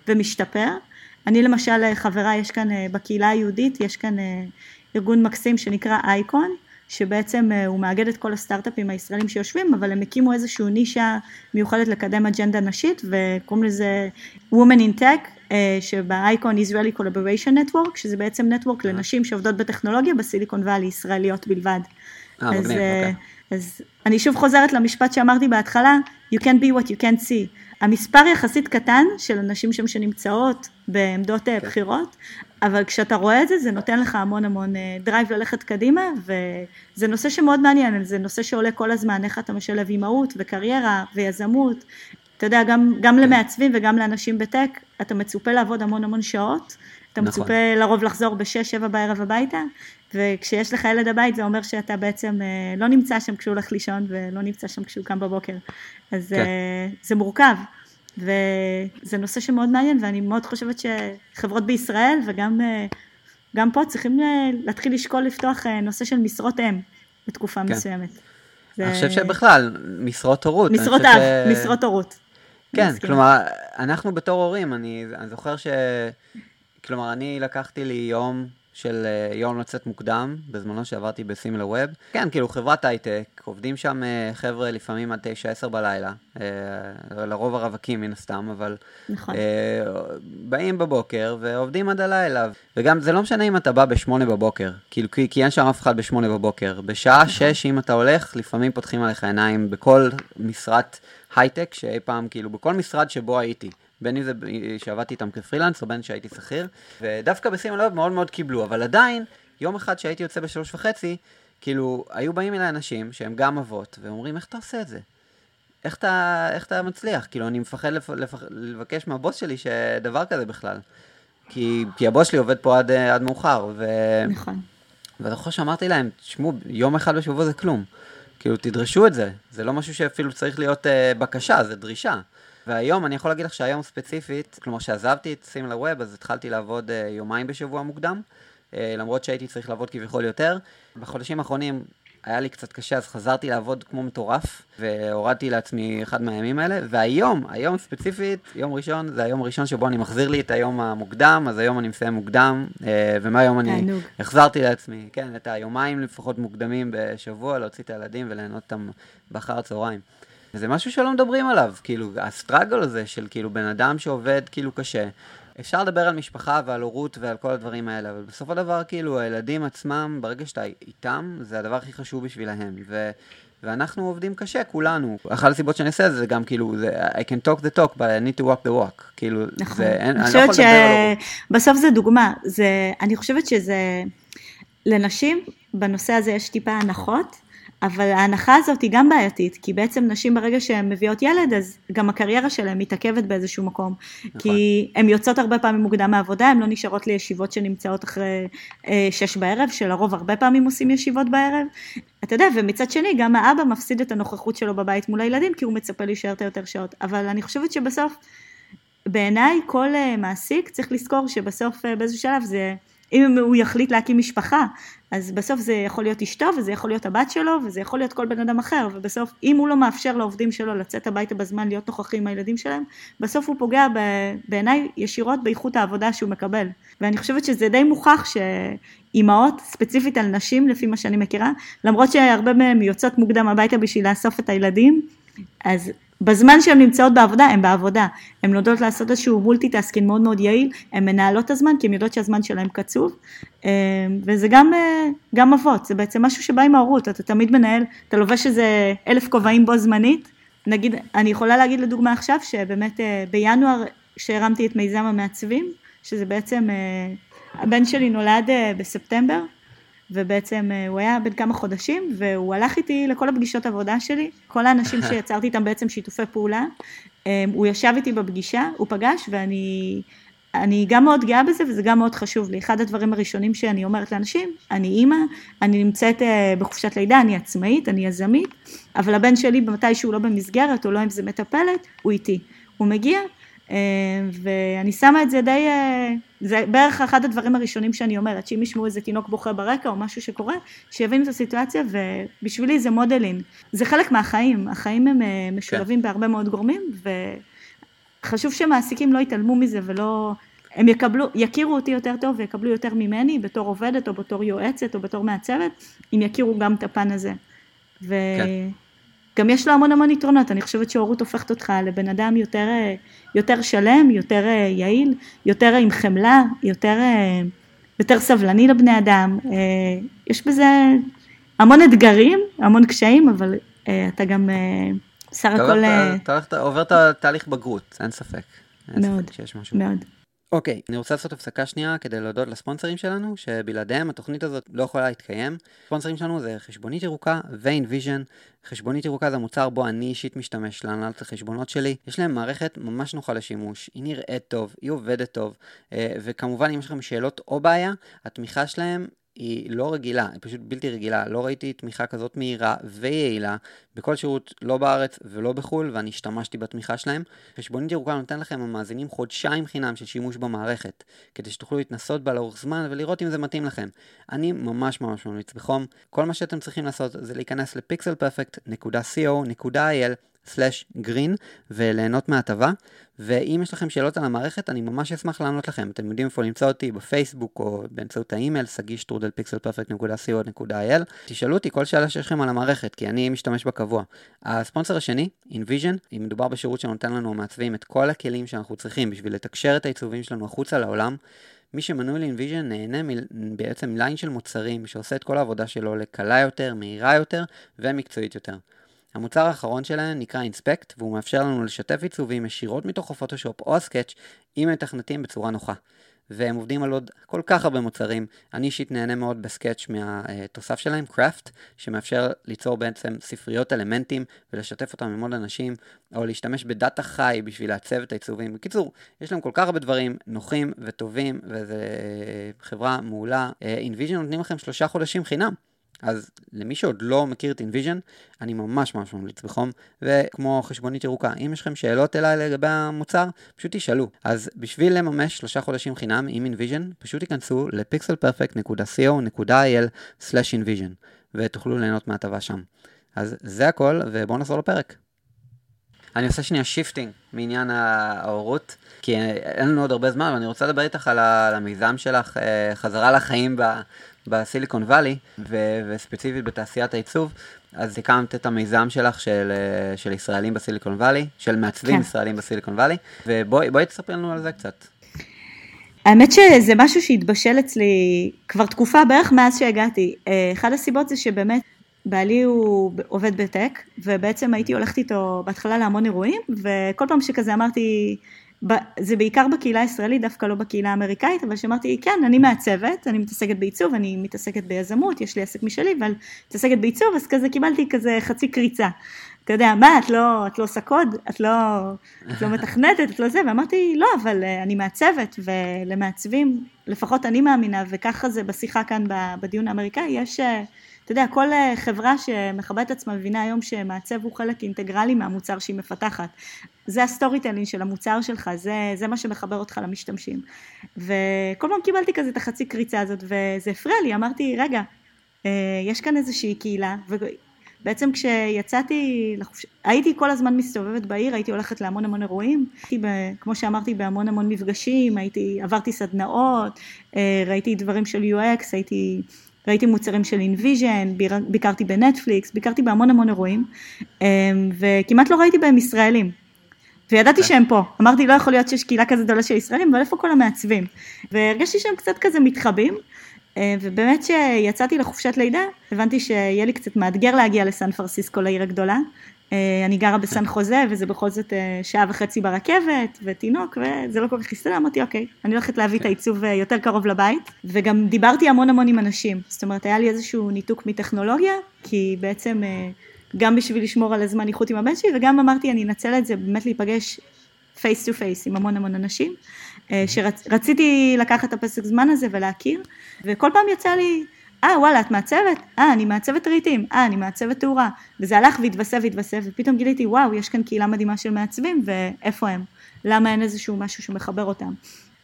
ומשתפר. אני למשל, חברה, יש כאן בקהילה היהודית, יש כאן ארגון מקסים שנקרא אייקון, שבעצם אה, הוא מאגד את כל הסטארט-אפים הישראלים שיושבים, אבל הם הקימו איזושהי נישה מיוחדת לקדם אג'נדה נשית, וקוראים לזה Women in Tech, אה, שבאייקון Israeli Collaboration Network, שזה בעצם נטוורק אה. לנשים שעובדות בטכנולוגיה בסיליקון וואלי, ישראליות בלבד. אה, אז, מגניב, אוקיי. אז אני שוב חוזרת למשפט שאמרתי בהתחלה, you can be what you can see. המספר יחסית קטן של אנשים שם שנמצאות בעמדות כן. בחירות, אבל כשאתה רואה את זה, זה נותן לך המון המון drive אה, ללכת קדימה, וזה נושא שמאוד מעניין, זה נושא שעולה כל הזמן, איך אתה משלב אימהות וקריירה ויזמות. אתה יודע, גם, גם כן. למעצבים וגם לאנשים ב tech, אתה מצופה לעבוד המון המון שעות, אתה נכון. מצופה לרוב לחזור בשש, שבע בערב הביתה, וכשיש לך ילד הבית זה אומר שאתה בעצם אה, לא נמצא שם כשהוא הולך לישון ולא נמצא שם כשהוא קם בבוקר. אז כן. אה, זה מורכב. וזה נושא שמאוד מעניין ואני מאוד חושבת שחברות בישראל וגם גם פה צריכים להתחיל לשקול לפתוח אה, נושא של משרות אם בתקופה כן. מסוימת. אני חושב שבכלל, משרות הורות. משרות אב, ש... משרות הורות. כן, כלומר, אנחנו בתור הורים, אני, אני זוכר ש... כלומר, אני לקחתי לי יום של אה, יום לצאת מוקדם, בזמנו שעברתי בסימילר ווב. כן, כאילו חברת הייטק, עובדים שם אה, חבר'ה לפעמים עד 9-10 בלילה, אה, לרוב הרווקים מן הסתם, אבל... נכון. באים בבוקר ועובדים עד הלילה. וגם זה לא משנה אם אתה בא ב-8 בבוקר, כאילו, כי, כי אין שם אף אחד ב-8 בבוקר. בשעה נכון. 6, אם אתה הולך, לפעמים פותחים עליך עיניים בכל משרת הייטק שאי פעם, כאילו, בכל משרד שבו הייתי. בין אם זה שעבדתי איתם כפרילנס, או בין שהייתי שכיר, ודווקא בשים הלב מאוד מאוד קיבלו, אבל עדיין, יום אחד שהייתי יוצא בשלוש וחצי, כאילו, היו באים אליי אנשים שהם גם אבות, ואומרים, איך אתה עושה את זה? איך אתה, איך אתה מצליח? כאילו, אני מפחד לפ, לפ, לבקש מהבוס שלי שדבר כזה בכלל. כי, כי הבוס שלי עובד פה עד, עד מאוחר. ו... נכון. ואני זוכר שאמרתי להם, תשמעו, יום אחד בשבוע זה כלום. כאילו, תדרשו את זה. זה לא משהו שאפילו צריך להיות uh, בקשה, זה דרישה. והיום, אני יכול להגיד לך שהיום ספציפית, כלומר, שעזבתי את סימלה ווב, אז התחלתי לעבוד uh, יומיים בשבוע מוקדם, uh, למרות שהייתי צריך לעבוד כביכול יותר. בחודשים האחרונים היה לי קצת קשה, אז חזרתי לעבוד כמו מטורף, והורדתי לעצמי אחד מהימים האלה, והיום, היום ספציפית, יום ראשון, זה היום הראשון שבו אני מחזיר לי את היום המוקדם, אז היום אני מסיים מוקדם, אה, ומהיום אני. החזרתי לעצמי, כן, את היומיים לפחות מוקדמים בשבוע, להוציא את הילדים וליהנות אותם באחר הצהריים. וזה משהו שלא מדברים עליו, כאילו, הסטראגל הזה של כאילו בן אדם שעובד כאילו קשה. אפשר לדבר על משפחה ועל הורות ועל כל הדברים האלה, אבל בסופו של דבר, כאילו, הילדים עצמם, ברגע שאתה איתם, זה הדבר הכי חשוב בשבילהם. ו... ואנחנו עובדים קשה, כולנו. אחת הסיבות שאני עושה את זה, זה גם כאילו, זה, I can talk the talk, but I need to walk the walk. כאילו, נכון. זה, אין, אני אני לא יכול חושבת לדבר על הורות. שבסוף זה דוגמה. זה, אני חושבת שזה, לנשים, בנושא הזה יש טיפה הנחות, אבל ההנחה הזאת היא גם בעייתית, כי בעצם נשים ברגע שהן מביאות ילד, אז גם הקריירה שלהן מתעכבת באיזשהו מקום. נכון. כי הן יוצאות הרבה פעמים מוקדם מהעבודה, הן לא נשארות לישיבות שנמצאות אחרי אה, שש בערב, שלרוב הרבה פעמים עושים ישיבות בערב. אתה יודע, ומצד שני, גם האבא מפסיד את הנוכחות שלו בבית מול הילדים, כי הוא מצפה להישאר את היותר שעות. אבל אני חושבת שבסוף, בעיניי כל אה, מעסיק צריך לזכור שבסוף אה, באיזשהו שלב זה, אם הוא יחליט להקים משפחה, אז בסוף זה יכול להיות אשתו וזה יכול להיות הבת שלו וזה יכול להיות כל בן אדם אחר ובסוף אם הוא לא מאפשר לעובדים שלו לצאת הביתה בזמן להיות נוכחים עם הילדים שלהם, בסוף הוא פוגע בעיניי ישירות באיכות העבודה שהוא מקבל. ואני חושבת שזה די מוכח שאימהות ספציפית על נשים לפי מה שאני מכירה למרות שהרבה מהן יוצאות מוקדם הביתה בשביל לאסוף את הילדים אז בזמן שהן נמצאות בעבודה, הן בעבודה. הן יודעות לעשות איזשהו multitasking מאוד מאוד יעיל, הן מנהלות את הזמן, כי הן יודעות שהזמן שלהן קצוב. אה, וזה גם, אה, גם אבות, זה בעצם משהו שבא עם ההורות, אתה תמיד מנהל, אתה לובש איזה אלף כובעים בו זמנית. נגיד, אני יכולה להגיד לדוגמה עכשיו, שבאמת אה, בינואר, שהרמתי את מיזם המעצבים, שזה בעצם, הבן שלי נולד בספטמבר, ובעצם אה, הוא היה בן כמה חודשים והוא הלך איתי לכל הפגישות עבודה שלי, כל האנשים [laughs] שיצרתי איתם בעצם שיתופי פעולה, אה, הוא ישב איתי בפגישה, הוא פגש ואני אני גם מאוד גאה בזה וזה גם מאוד חשוב לי. אחד הדברים הראשונים שאני אומרת לאנשים, אני אימא, אני נמצאת אה, בחופשת לידה, אני עצמאית, אני יזמית, אבל הבן שלי במתי שהוא לא במסגרת או לא אם זה מטפלת, הוא איתי. הוא מגיע ואני שמה את זה די, זה בערך אחד הדברים הראשונים שאני אומרת, שאם ישמעו איזה תינוק בוכה ברקע או משהו שקורה, שיבינו את הסיטואציה ובשבילי זה modeling. זה חלק מהחיים, החיים הם משולבים כן. בהרבה מאוד גורמים וחשוב שמעסיקים לא יתעלמו מזה ולא, הם יקבלו, יכירו אותי יותר טוב ויקבלו יותר ממני בתור עובדת או בתור יועצת או בתור מעצבת, אם יכירו גם את הפן הזה. ו... כן. גם יש לו המון המון יתרונות, אני חושבת שהורות הופכת אותך לבן אדם יותר, יותר שלם, יותר יעיל, יותר עם חמלה, יותר, יותר סבלני לבני אדם, יש בזה המון אתגרים, המון קשיים, אבל אתה גם בסך הכל... אתה עובר את התהליך בגרות, אין ספק. מאוד, מאוד. אוקיי, okay, אני רוצה לעשות הפסקה שנייה כדי להודות לספונסרים שלנו, שבלעדיהם התוכנית הזאת לא יכולה להתקיים. הספונסרים שלנו זה חשבונית ירוקה ו-InVision. חשבונית ירוקה זה המוצר בו אני אישית משתמש להנהלת החשבונות שלי. יש להם מערכת ממש נוחה לשימוש, היא נראית טוב, היא עובדת טוב, אה, וכמובן אם יש לכם שאלות או בעיה, התמיכה שלהם היא לא רגילה, היא פשוט בלתי רגילה. לא ראיתי תמיכה כזאת מהירה ויעילה בכל שירות, לא בארץ ולא בחו"ל, ואני השתמשתי בתמיכה שלהם. חשבונית ירוקה נותן לכם המאזינים חודשיים חינם של שימוש במערכת, כדי שתוכלו להתנסות בה לאורך זמן ולראות אם זה מתאים לכם. אני ממש ממש ממליץ בחום. כל מה שאתם צריכים לעשות זה להיכנס לפיקסלפרפקט.co.il green וליהנות מההטבה. ואם יש לכם שאלות על המערכת, אני ממש אשמח לענות לכם. אתם יודעים איפה למצוא אותי, בפייסבוק או באמצעות האימייל, שגיא שטרודל pixelperfect.co.il. תשאלו אותי כל שאלה שיש לכם על המערכת, כי אני משתמש בה קבוע. הספונסר השני, InVision, אם מדובר בשירות שנותן לנו מעצבים את כל הכלים שאנחנו צריכים בשביל לתקשר את העיצובים שלנו החוצה לעולם, מי שמנוי ל-InVision נהנה מ- בעצם line של מוצרים שעושה את כל העבודה שלו לקלה יותר, מהירה יותר ומקצועית יותר. המוצר האחרון שלהם נקרא אינספקט, והוא מאפשר לנו לשתף עיצובים ישירות מתוך הפוטושופ או הסקאץ' עם מתכנתים בצורה נוחה. והם עובדים על עוד כל כך הרבה מוצרים. אני אישית נהנה מאוד בסקאץ' מהתוסף שלהם, קראפט, שמאפשר ליצור בעצם ספריות אלמנטים ולשתף אותם עם עוד אנשים, או להשתמש בדאטה חי בשביל לעצב את העיצובים. בקיצור, יש להם כל כך הרבה דברים נוחים וטובים, וזו חברה מעולה. InVision נותנים לכם שלושה חודשים חינם. אז למי שעוד לא מכיר את InVision, אני ממש ממש ממליץ בחום, וכמו חשבונית ירוקה, אם יש לכם שאלות אליי לגבי המוצר, פשוט תשאלו. אז בשביל לממש שלושה חודשים חינם עם InVision, פשוט תיכנסו ל-pixelperfect.co.il/invision, ותוכלו ליהנות מההטבה שם. אז זה הכל, ובואו נחזור לפרק. אני עושה שנייה shifting מעניין ההורות, כי אין לנו עוד הרבה זמן, ואני רוצה לדבר איתך על המיזם שלך, אה, חזרה לחיים בסיליקון וואלי, ו- וספציפית בתעשיית העיצוב, אז הקמת את המיזם שלך של, אה, של ישראלים בסיליקון וואלי, של מעצבים כן. ישראלים בסיליקון וואלי, ובואי תספרי לנו על זה קצת. האמת שזה משהו שהתבשל אצלי כבר תקופה בערך מאז שהגעתי. אה, אחת הסיבות זה שבאמת בעלי הוא עובד בטק, ובעצם הייתי הולכת איתו בהתחלה להמון אירועים, וכל פעם שכזה אמרתי, זה בעיקר בקהילה הישראלית, דווקא לא בקהילה האמריקאית, אבל שאמרתי, כן, אני מעצבת, אני מתעסקת בעיצוב, אני מתעסקת ביזמות, יש לי עסק משלי, אבל מתעסקת בעיצוב, אז כזה קיבלתי כזה חצי קריצה. אתה יודע, מה, את לא, את לא עושה קוד, את לא, את לא מתכנתת, את לא זה, ואמרתי, לא, אבל אה, אני מעצבת, ולמעצבים, לפחות אני מאמינה, וככה זה בשיחה כאן בדיון האמריקאי, יש אה, אתה יודע, כל אה, חברה שמכבדת עצמה מבינה היום שמעצב הוא חלק אינטגרלי מהמוצר שהיא מפתחת. זה ה storytelling של המוצר שלך, זה, זה מה שמחבר אותך למשתמשים. וכל פעם קיבלתי כזה את החצי קריצה הזאת, וזה הפריע לי, אמרתי, רגע, אה, יש כאן איזושהי קהילה, ובעצם כשיצאתי, לחופש... הייתי כל הזמן מסתובבת בעיר, הייתי הולכת להמון המון אירועים, הייתי, ב... כמו שאמרתי, בהמון המון מפגשים, הייתי, עברתי סדנאות, אה, ראיתי דברים של UX, הייתי... ראיתי מוצרים של InVision, ביקרתי בנטפליקס, ביקרתי בהמון המון אירועים, אמ, וכמעט לא ראיתי בהם ישראלים. וידעתי שהם פה, אמרתי לא יכול להיות שיש קהילה כזה גדולה של ישראלים, אבל איפה כל המעצבים? והרגשתי שהם קצת כזה מתחבאים, אה, ובאמת כשיצאתי לחופשת לידה, הבנתי שיהיה לי קצת מאתגר להגיע לסן פרסיסקו לעיר הגדולה, אה, אני גרה בסן חוזה וזה בכל זאת אה, שעה וחצי ברכבת ותינוק וזה לא כל כך הסתדר, אמרתי אוקיי, אני הולכת להביא את העיצוב אה, יותר קרוב לבית. וגם דיברתי המון המון עם אנשים, זאת אומרת היה לי איזשהו ניתוק מטכנולוגיה כי בעצם גם בשביל לשמור על הזמן איכות עם הבן שלי וגם אמרתי אני אנצל את זה באמת להיפגש face to face עם המון המון אנשים שרציתי לקחת את הפסק זמן הזה ולהכיר. וכל פעם יצא לי אה וואלה את מעצבת? אה אני מעצבת רהיטים, אה אני מעצבת תאורה וזה הלך והתווסף והתווסף ופתאום גיליתי וואו יש כאן קהילה מדהימה של מעצבים ואיפה הם? למה אין איזשהו משהו שמחבר אותם?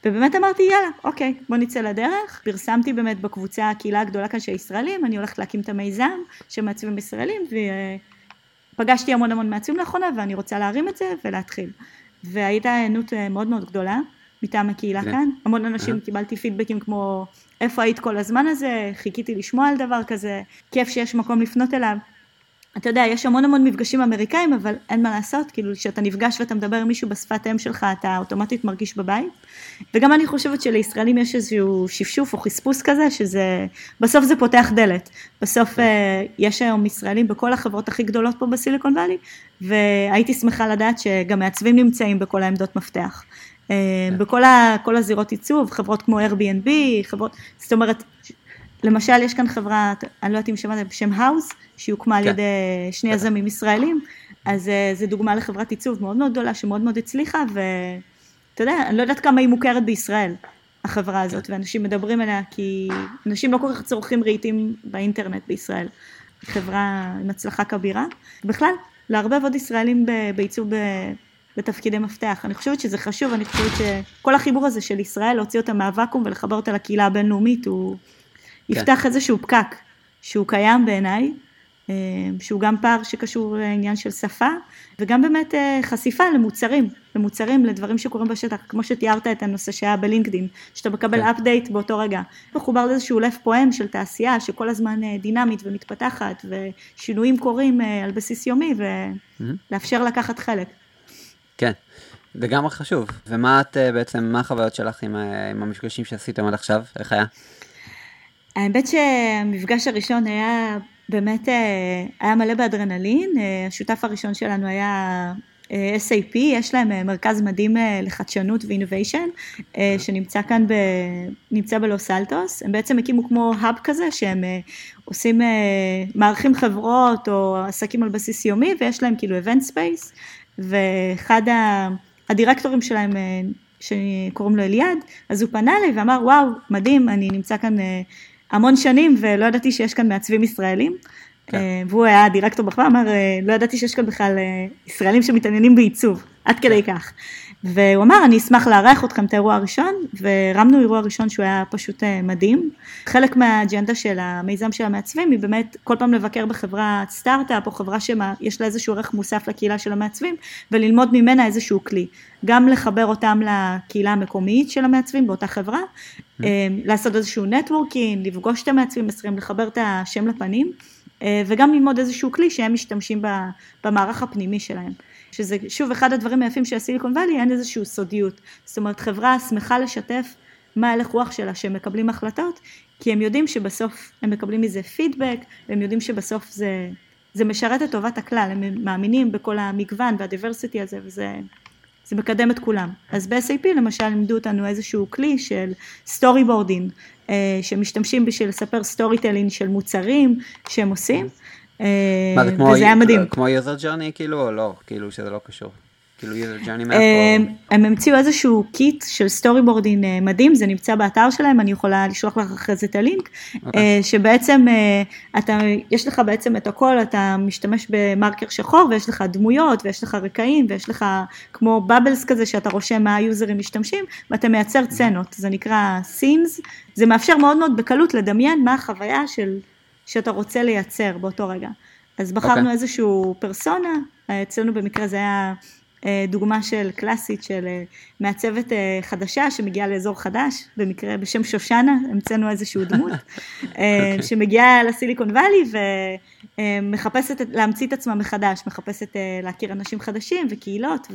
ובאמת אמרתי יאללה אוקיי בוא נצא לדרך פרסמתי באמת בקבוצה הקהילה הגדולה כאן של ישראלים אני הולכת להקים את המיזם של מעצבים ישראלים ופגשתי המון המון מעצבים לאחרונה ואני רוצה להרים את זה ולהתחיל והייתה הענות אה, מאוד מאוד גדולה מטעם הקהילה כן. כאן המון אנשים קיבלתי פידבקים כמו איפה היית כל הזמן הזה, חיכיתי לשמוע על דבר כזה, כיף שיש מקום לפנות אליו. אתה יודע, יש המון המון מפגשים אמריקאים, אבל אין מה לעשות, כאילו כשאתה נפגש ואתה מדבר עם מישהו בשפת אם שלך, אתה אוטומטית מרגיש בבית. וגם אני חושבת שלישראלים יש איזשהו שפשוף או חספוס כזה, שזה, בסוף זה פותח דלת. בסוף אה, יש היום ישראלים בכל החברות הכי גדולות פה בסיליקון וואלי, והייתי שמחה לדעת שגם מעצבים נמצאים בכל העמדות מפתח. אה, כן. בכל ה, הזירות עיצוב, חברות כמו Airbnb, חברות, זאת אומרת, למשל יש כאן חברה, אני לא יודעת אם שמעתם, בשם האוס, שהיא הוקמה על כן. ידי שני יזמים ישראלים, אז אה, זו דוגמה לחברת עיצוב מאוד מאוד גדולה, שמאוד מאוד הצליחה, ואתה יודע, אני לא יודעת כמה היא מוכרת בישראל, החברה הזאת, כן. ואנשים מדברים עליה, כי אנשים לא כל כך צורכים רהיטים באינטרנט בישראל. חברה עם הצלחה כבירה. בכלל, לערבב עוד ישראלים בעיצוב בתפקידי מפתח. אני חושבת שזה חשוב, אני חושבת שכל החיבור הזה של ישראל, להוציא אותה מהוואקום ולחבר אותה לקהילה הבינלאומית, הוא כן. יפתח איזשהו פקק שהוא קיים בעיניי, אה, שהוא גם פער שקשור לעניין של שפה, וגם באמת אה, חשיפה למוצרים, למוצרים, לדברים שקורים בשטח, כמו שתיארת את הנושא שהיה בלינקדין, שאתה מקבל כן. אפדייט באותו רגע. מחובר לאיזשהו לב פועם של תעשייה שכל הזמן אה, דינמית ומתפתחת, ושינויים קורים על בסיס יומי, ולאפשר לקחת חלק. כן, לגמרי חשוב. ומה את אה, בעצם, מה החוויות שלך עם, אה, עם המפגשים שעשיתם עד עכשיו? איך היה? האמת שהמפגש הראשון היה באמת, אה, היה מלא באדרנלין. השותף הראשון שלנו היה SAP, יש להם מרכז מדהים לחדשנות ואינוביישן, שנמצא כאן, ב, נמצא בלוס אלטוס, הם בעצם הקימו כמו האב כזה, שהם עושים, מארחים חברות או עסקים על בסיס יומי, ויש להם כאילו event space, ואחד הדירקטורים שלהם שקוראים לו אליעד, אז הוא פנה אליי ואמר, וואו, מדהים, אני נמצא כאן המון שנים ולא ידעתי שיש כאן מעצבים ישראלים. כן. אה, והוא היה דירקטור בחברה, אמר, אה, לא ידעתי שיש כאן בכלל אה, ישראלים שמתעניינים בעיצוב, עד כדי כן. כך. והוא אמר, אני אשמח לארח אתכם את האירוע הראשון, והרמנו אירוע ראשון שהוא היה פשוט מדהים. חלק מהאג'נדה של המיזם של המעצבים היא באמת כל פעם לבקר בחברת סטארט-אפ, או חברה שיש לה איזשהו ערך מוסף לקהילה של המעצבים, וללמוד ממנה איזשהו כלי. גם לחבר אותם לקהילה המקומית של המעצבים באותה חברה, mm-hmm. לעשות איזשהו נטוורקינג, לפגוש את המעצבים, לחבר את השם לפנים. אה, וגם ללמוד איזשהו כלי שהם משתמשים במערך הפנימי שלהם. שזה שוב אחד הדברים היפים של הסיליקון וואלי, אין איזושהי סודיות. זאת אומרת חברה שמחה לשתף מה הלך רוח שלה שהם מקבלים החלטות, כי הם יודעים שבסוף הם מקבלים מזה פידבק, והם יודעים שבסוף זה, זה משרת את טובת הכלל, הם מאמינים בכל המגוון והדיברסיטי הזה, וזה זה מקדם את כולם. אז ב-SAP למשל לימדו אותנו איזשהו כלי של storyboarding, אה, שמשתמשים בשביל לספר storytelling של מוצרים שהם עושים. מה זה אה, כמו, וזה היה מדהים. כמו user journey כאילו או לא, כאילו שזה לא קשור. כאילו journey map או. אה, הם המציאו איזשהו kit של storyboarding מדהים, זה נמצא באתר שלהם, אני יכולה לשלוח לך אחרי זה את הלינק. אוקיי. שבעצם אתה, יש לך בעצם את הכל, אתה משתמש במרקר שחור ויש לך דמויות ויש לך רקעים ויש לך כמו בבלס כזה שאתה רושם מה היוזרים משתמשים ואתה מייצר צנות, זה נקרא סינס, זה מאפשר מאוד מאוד בקלות לדמיין מה החוויה של, שאתה רוצה לייצר באותו רגע. אז בחרנו okay. אוקיי. איזשהו פרסונה, אצלנו במקרה זה היה אה, דוגמה של קלאסית של אה, מעצבת אה, חדשה שמגיעה לאזור חדש, במקרה בשם שושנה, המצאנו איזשהו דמות, okay. [laughs] אוקיי. שמגיעה לסיליקון וואלי ומחפשת להמציא את עצמה מחדש, מחפשת להכיר אנשים חדשים וקהילות,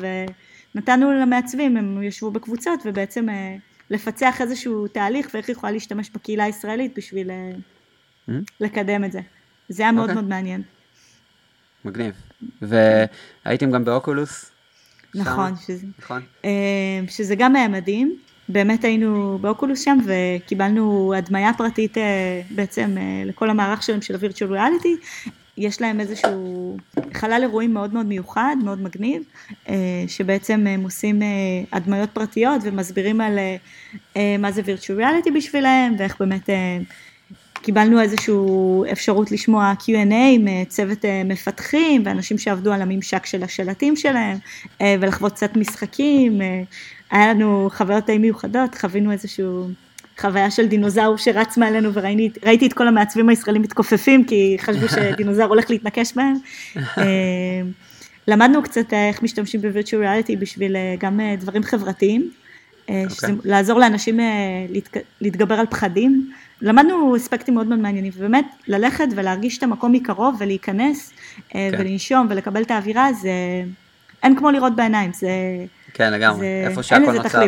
ונתנו למעצבים, הם ישבו בקבוצות ובעצם לפצח איזשהו תהליך ואיך היא יכולה להשתמש בקהילה הישראלית בשביל. לקדם את זה. זה היה מאוד. אוקיי. מאוד מעניין. מגניב. והייתם גם באוקולוס? נכון, שזה, נכון. אה, שזה גם היה מדהים. באמת היינו באוקולוס שם וקיבלנו הדמיה פרטית אה, בעצם אה, לכל המערך שלהם של ה-Virtual Reality. יש להם איזשהו חלל אירועים מאוד מאוד מיוחד, מאוד מגניב, שבעצם הם עושים הדמיות פרטיות ומסבירים על מה זה virtual reality בשבילם ואיך באמת קיבלנו איזושהי אפשרות לשמוע Q&A עם אה, אה, מפתחים ואנשים שעבדו על הממשק של השלטים שלהם אה, ולחוות קצת משחקים, היה לנו חוויות די מיוחדות, חווינו איזושהי חוויה של דינוזאור שרץ מעלינו וראיתי את כל המעצבים הישראלים מתכופפים כי חשבו [laughs] שדינוזאור הולך להתנקש בהם. [laughs] למדנו קצת איך משתמשים בווירטואל ריאליטי בשביל גם דברים חברתיים. Okay. אוקיי. לעזור לאנשים להתגבר על פחדים, למדנו אספקטים מאוד מאוד מעניינים, ובאמת ללכת ולהרגיש את המקום מקרוב ולהיכנס אה, כן. ולנשום ולקבל את האווירה, זה אין כמו לראות בעיניים, זה... כן, לגמרי, זה... איפה שהכל נוצר.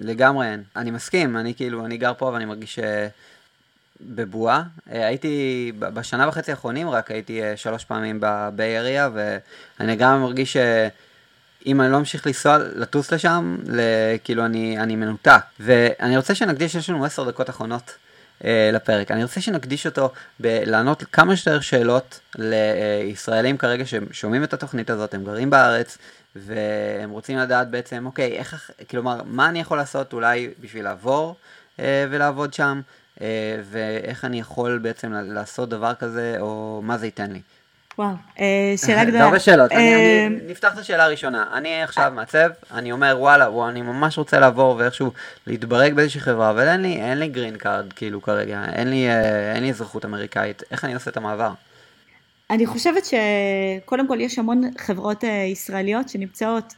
לגמרי אין. אני מסכים, אני כאילו, אני גר פה ואני מרגיש אה, בבועה. אה, הייתי, בשנה וחצי האחרונים רק הייתי שלוש פעמים בביי אריה, ואני גם מרגיש שאם אני לא אמשיך לנסוע, לטוס לשם, כאילו אני, אני מנותק. ואני רוצה שנקדיש, יש לנו עשר דקות אחרונות. אה, לפרק. אני רוצה שנקדיש אותו בלענות כמה שיותר שאלות לישראלים כרגע ששומעים את התוכנית הזאת, הם גרים בארץ, והם רוצים לדעת בעצם, אוקיי, איך, כלומר, מה אני יכול לעשות אולי בשביל לעבור אה, ולעבוד שם, אה, ואיך אני יכול בעצם לעשות דבר כזה, או מה זה ייתן לי. וואו, אה, שאלה [laughs] גדולה. הרבה שאלות, אה, נפתח את השאלה הראשונה. אני עכשיו מעצב, אני אומר וואלה, אני ממש רוצה לעבור ואיכשהו להתברג באיזושהי חברה, אבל אין לי, אין לי green card כאילו כרגע, אין לי, אה, אין לי אזרחות אמריקאית, איך אני עושה את המעבר? אני חושבת שקודם כל יש המון חברות ישראליות שנמצאות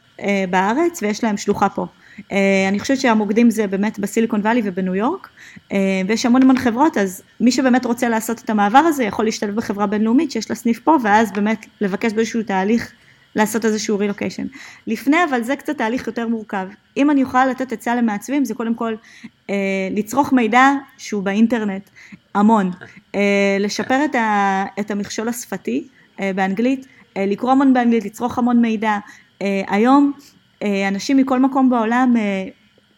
בארץ ויש להן שלוחה פה. אה, אני חושבת שהמוקדים זה באמת בסיליקון וואלי ובניו יורק, אה, ויש המון המון חברות, אז מי שבאמת רוצה לעשות את המעבר הזה יכול להשתלב בחברה בינלאומית שיש לה סניף פה, ואז באמת לבקש באיזשהו תהליך לעשות איזשהו רילוקיישן. לפני אבל זה קצת תהליך יותר מורכב. אם אני יכולה לתת עצה למעצבים זה קודם כל אה, לצרוך מידע שהוא באינטרנט, המון. אה, לשפר את, ה, את המכשול השפתי אה, באנגלית, אה, לקרוא המון באנגלית, לצרוך המון מידע, היום אנשים מכל מקום בעולם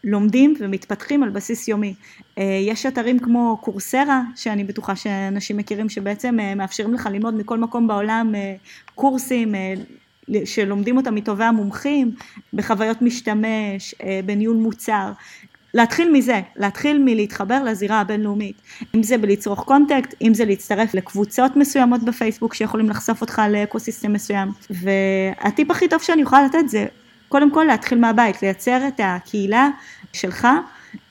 לומדים ומתפתחים על בסיס יומי. יש אתרים כמו קורסרה, שאני בטוחה שאנשים מכירים, שבעצם מאפשרים לך ללמוד מכל מקום בעולם קורסים שלומדים אותם מטובי המומחים, בחוויות משתמש, בניהול מוצר. להתחיל מזה, להתחיל מלהתחבר לזירה הבינלאומית, אם זה בליצור contact, אם זה להצטרף לקבוצות מסוימות בפייסבוק שיכולים לחשוף אותך ל ecosystem מסוים, והטיפ הכי טוב שאני יכולה לתת זה קודם כל להתחיל מהבית, לייצר את הקהילה שלך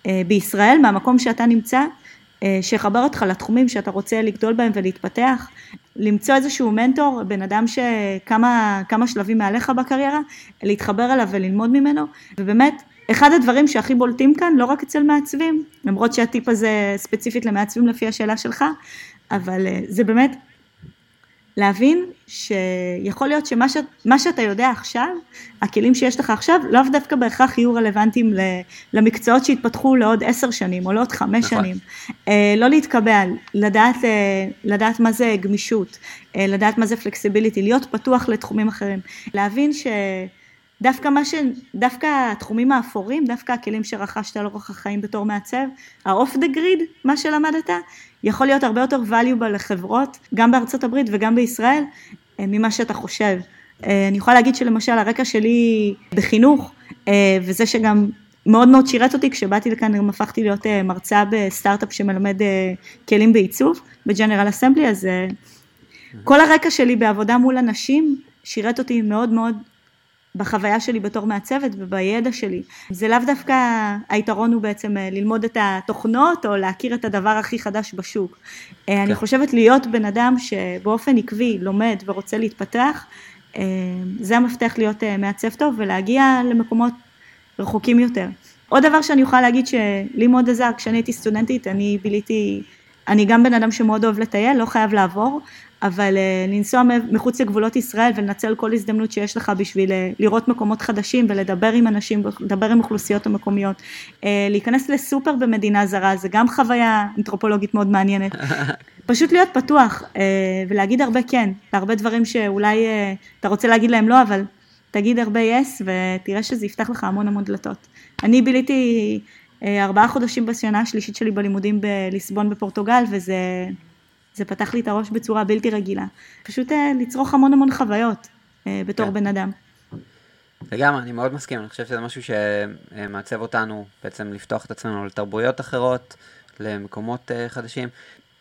אה, בישראל, מהמקום שאתה נמצא, אה, שיחבר אותך לתחומים שאתה רוצה לגדול בהם ולהתפתח, למצוא איזשהו מנטור, בן אדם שכמה כמה שלבים מעליך בקריירה, להתחבר אליו וללמוד ממנו, ובאמת אחד הדברים שהכי בולטים כאן, לא רק אצל מעצבים, למרות שהטיפ הזה ספציפית למעצבים לפי השאלה שלך, אבל אה, זה באמת להבין שיכול להיות שמה ש, שאתה יודע עכשיו, הכלים שיש לך עכשיו, לאו דווקא בהכרח יהיו רלוונטיים למקצועות שהתפתחו לעוד עשר שנים או לעוד חמש נכון. שנים. אה, לא להתקבע, לדעת, אה, לדעת מה זה גמישות, לדעת מה זה פלקסיביליטי, להיות פתוח לתחומים אחרים, להבין ש... דווקא מה ש... דווקא התחומים האפורים, דווקא הכלים שרכשת לאורך החיים בתור מעצב, ה-off the grid, מה שלמדת, יכול להיות הרבה יותר valuable לחברות, גם בארצות הברית וגם בישראל, אה, ממה שאתה חושב. אה, אני יכולה להגיד שלמשל הרקע שלי בחינוך, אה, וזה שגם מאוד מאוד שירת אותי, כשבאתי לכאן גם הפכתי להיות מרצה בסטארט-אפ שמלמד כלים בעיצוב, בג'נרל אסמבלי, אז כל הרקע שלי בעבודה מול אנשים שירת אותי מאוד מאוד בחוויה שלי בתור מעצבת ובידע שלי. זה לאו דווקא היתרון הוא בעצם אה, ללמוד את התוכנות או להכיר את הדבר הכי חדש בשוק. אה, כן. אני חושבת להיות בן אדם שבאופן עקבי לומד ורוצה להתפתח, אה, זה המפתח להיות מעצב טוב ולהגיע למקומות רחוקים יותר. עוד דבר שאני יכולה להגיד שלי מאוד עזר, כשאני הייתי סטודנטית, אני ביליתי, אני גם בן אדם שמאוד אוהב לטייל, לא חייב לעבור, אבל אה, לנסוע מחוץ לגבולות ישראל ולנצל כל הזדמנות שיש לך בשביל אה, לראות מקומות חדשים ולדבר עם אנשים, לדבר עם אוכלוסיות המקומיות, אה, להיכנס לסופר במדינה זרה זה גם חוויה אנתרופולוגית מאוד מעניינת, [laughs] פשוט להיות פתוח ולהגיד הרבה כן, להרבה דברים שאולי אתה רוצה להגיד להם לא אבל תגיד הרבה יס ותראה שזה יפתח לך המון המון דלתות. אני ביליתי ארבעה חודשים בשנה השלישית שלי בלימודים בליסבון בפורטוגל וזה זה פתח לי את הראש בצורה בלתי רגילה. פשוט אה, לצרוך המון המון חוויות אה, בתור כן. בן אדם. לגמרי, אני מאוד מסכים, אני חושב שזה משהו שמעצב אותנו בעצם לפתוח את עצמנו לתרבויות אחרות, למקומות uh, חדשים.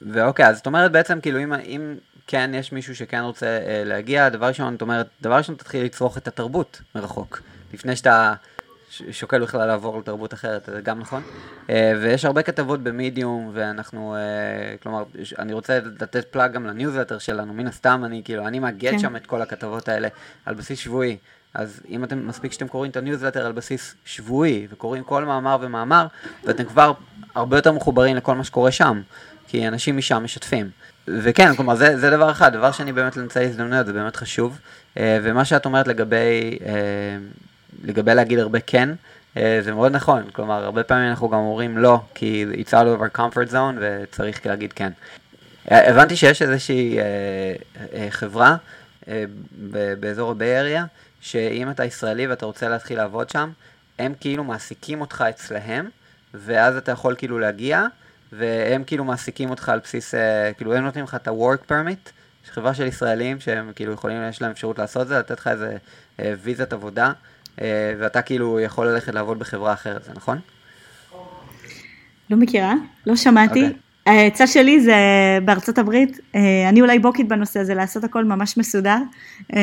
ואוקיי, אז את אומרת בעצם, כאילו, אם, אם כן יש מישהו שכן רוצה להגיע, דבר ראשון, את אומרת, דבר ראשון תתחיל לצרוך את התרבות מרחוק, לפני שאתה שוקל בכלל לעבור לתרבות אחרת, זה גם נכון. אה, ויש הרבה כתבות במדיום, ואנחנו, אה, כלומר, אני רוצה לתת plug גם לניוזלטר שלנו, מן הסתם, אני כאילו, אני מאגד כן. שם את כל הכתבות האלה על בסיס שבועי. אז אם אתם, מספיק שאתם קוראים את הניוזלטר על בסיס שבועי, וקוראים כל מאמר ומאמר, ואתם כבר הרבה יותר מחוברים לכל מה שקורה שם, כי אנשים משם משתפים. וכן, כלומר, זה, זה דבר אחד. דבר שני, באמת לנצל הזדמנויות, זה באמת חשוב. אה, ומה שאת אומרת לגבי לגבי להגיד הרבה כן, אה, זה מאוד נכון, כלומר, הרבה פעמים אנחנו גם אומרים לא, כי it's out of our comfort zone וצריך להגיד כן. הבנתי שיש איזושהי אה, אה, חברה באזור הביי שאם אתה ישראלי ואתה רוצה להתחיל לעבוד שם, הם כאילו מעסיקים אותך אצלהם, ואז אתה יכול כאילו להגיע, והם כאילו מעסיקים אותך על בסיס, כאילו הם נותנים לך את ה-work permit, חברה של ישראלים שהם כאילו יכולים, יש להם אפשרות לעשות זה, לתת לך איזה אה, ויזת עבודה. אה, ואתה כאילו יכול ללכת לעבוד בחברה אחרת, זה נכון? לא מכירה, לא שמעתי. Okay. אוקיי. העצה שלי זה בארצות הברית, אה, אני אולי בוקית בנושא הזה, לעשות הכל ממש מסודר. אה,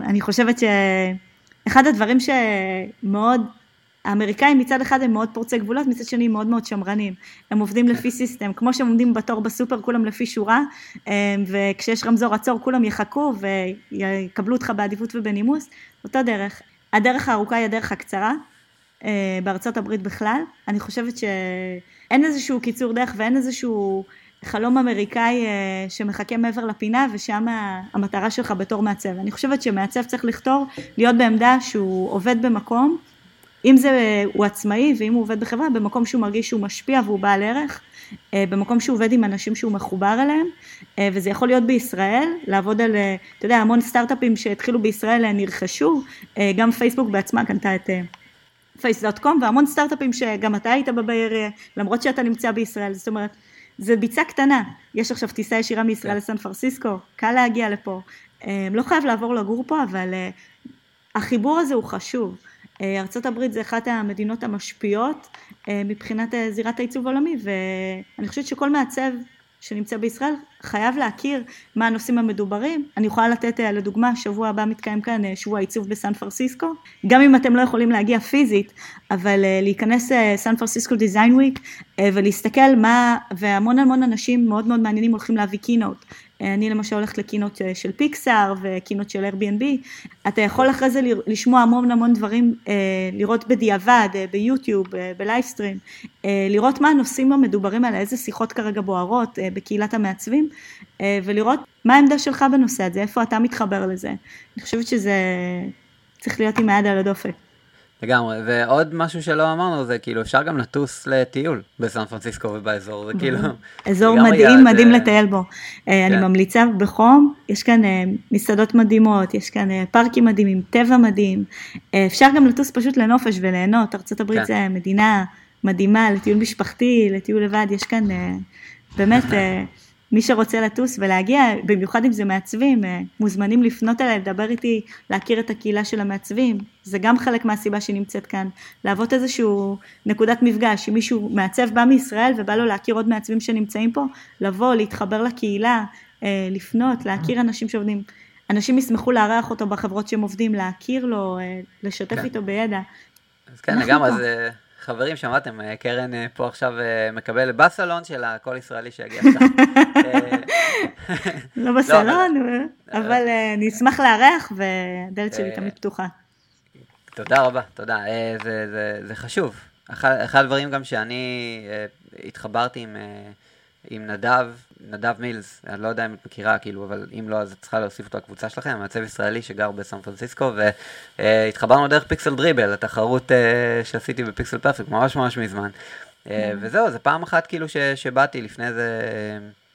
אני חושבת שאחד הדברים שמאוד, האמריקאים מצד אחד הם מאוד פורצי גבולות, מצד שני הם מאוד מאוד שמרנים. הם עובדים לפי סיסטם, כמו שהם עומדים בתור בסופר, כולם לפי שורה, וכשיש רמזור עצור כולם יחכו ויקבלו אותך בעדיפות ובנימוס, אותו דרך. הדרך הארוכה היא הדרך הקצרה, אה, בארצות הברית בכלל. אני חושבת שאין איזשהו קיצור דרך ואין איזשהו חלום אמריקאי אה, שמחכה מעבר לפינה ושם המטרה שלך בתור מעצב. אני חושבת שמעצב צריך לכתור, להיות בעמדה שהוא עובד במקום אם זה, הוא עצמאי ואם הוא עובד בחברה, במקום שהוא מרגיש שהוא משפיע והוא בעל ערך, אה, במקום שהוא עובד עם אנשים שהוא מחובר אליהם, אה, וזה יכול להיות בישראל, לעבוד על, אה, אתה יודע, המון סטארט-אפים שהתחילו בישראל נרכשו, גם פייסבוק בעצמה קנתה את פייס.קום, והמון סטארט-אפים שגם אתה היית בבייר, למרות שאתה נמצא בישראל, זאת אומרת, זה ביצה קטנה, יש עכשיו טיסה ישירה מישראל כן. לסן פרסיסקו, קל להגיע לפה, לא חייב לעבור לגור פה, אבל החיבור הזה הוא חשוב. ארה"ב זה אחת המדינות המשפיעות מבחינת זירת העיצוב העולמי, ואני חושבת שכל מעצב שנמצא בישראל חייב להכיר מה הנושאים המדוברים. אני יכולה לתת אה, לדוגמה, שבוע הבא מתקיים כאן אה, שבוע עיצוב בסן פרסיסקו, גם אם אתם לא יכולים להגיע פיזית, אבל אה, להיכנס סן פרסיסקו דיזיין וויק ולהסתכל מה, והמון המון אנשים מאוד מאוד מעניינים הולכים להביא קינות. אני למשל הולכת לקינות של פיקסאר וקינות של Airbnb, אתה יכול אחרי זה לשמוע המון המון דברים, לראות בדיעבד, ביוטיוב, בלייבסטרים, לראות מה הנושאים המדוברים האלה, איזה שיחות כרגע בוערות בקהילת המעצבים, אה, ולראות מה העמדה שלך בנושא הזה, איפה אתה מתחבר לזה. אני חושבת שזה צריך להיות עם היד על הדופק. לגמרי, ועוד משהו שלא אמרנו זה כאילו אפשר גם לטוס לטיול בסן פרנסיסקו ובאזור, זה כאילו... אזור מדהים, מדהים לטייל בו. אה, אני כן. ממליצה בחום, יש כאן אה, מסעדות מדהימות, יש כאן פארקים מדהימים, טבע מדהים, אפשר גם לטוס פשוט לנופש וליהנות, ארה"ב כן. זה מדינה מדהימה לטיול משפחתי, לטיול לבד, יש כאן באמת... [laughs] מי שרוצה לטוס ולהגיע, במיוחד אם זה מעצבים, אה, מוזמנים לפנות אליי, לדבר איתי, להכיר את הקהילה של המעצבים, זה גם חלק מהסיבה שהיא נמצאת כאן, להוות איזשהו נקודת מפגש, אם מישהו מעצב בא מישראל ובא לו להכיר עוד מעצבים שנמצאים פה, לבוא, להתחבר לקהילה, אה, לפנות, להכיר אנשים שעובדים, אנשים ישמחו לארח אותו בחברות שהם עובדים, להכיר לו, אה, לשתף כן. איתו בידע. אז כן, לגמרי, זה... חברים, שמעתם, אה, קרן אה, פה עכשיו אה, מקבל בסלון של הכל ישראלי שיגיע עכשיו. [laughs] לא בסלון, אבל אני אשמח לארח והדלת שלי תמיד פתוחה. תודה רבה, תודה. זה חשוב. אחד הדברים גם שאני התחברתי. עם נדב, נדב מילס, אני לא יודע אם את מכירה, כאילו, אבל אם לא, אז את צריכה להוסיף אותו לקבוצה שלכם, מעצב ישראלי שגר בסן פרנסיסקו, והתחברנו דרך פיקסל דריבל, התחרות uh, שעשיתי בפיקסל פרפקט, ממש ממש מזמן. Uh, וזהו, זה פעם אחת כאילו ש, שבאתי לפני איזה,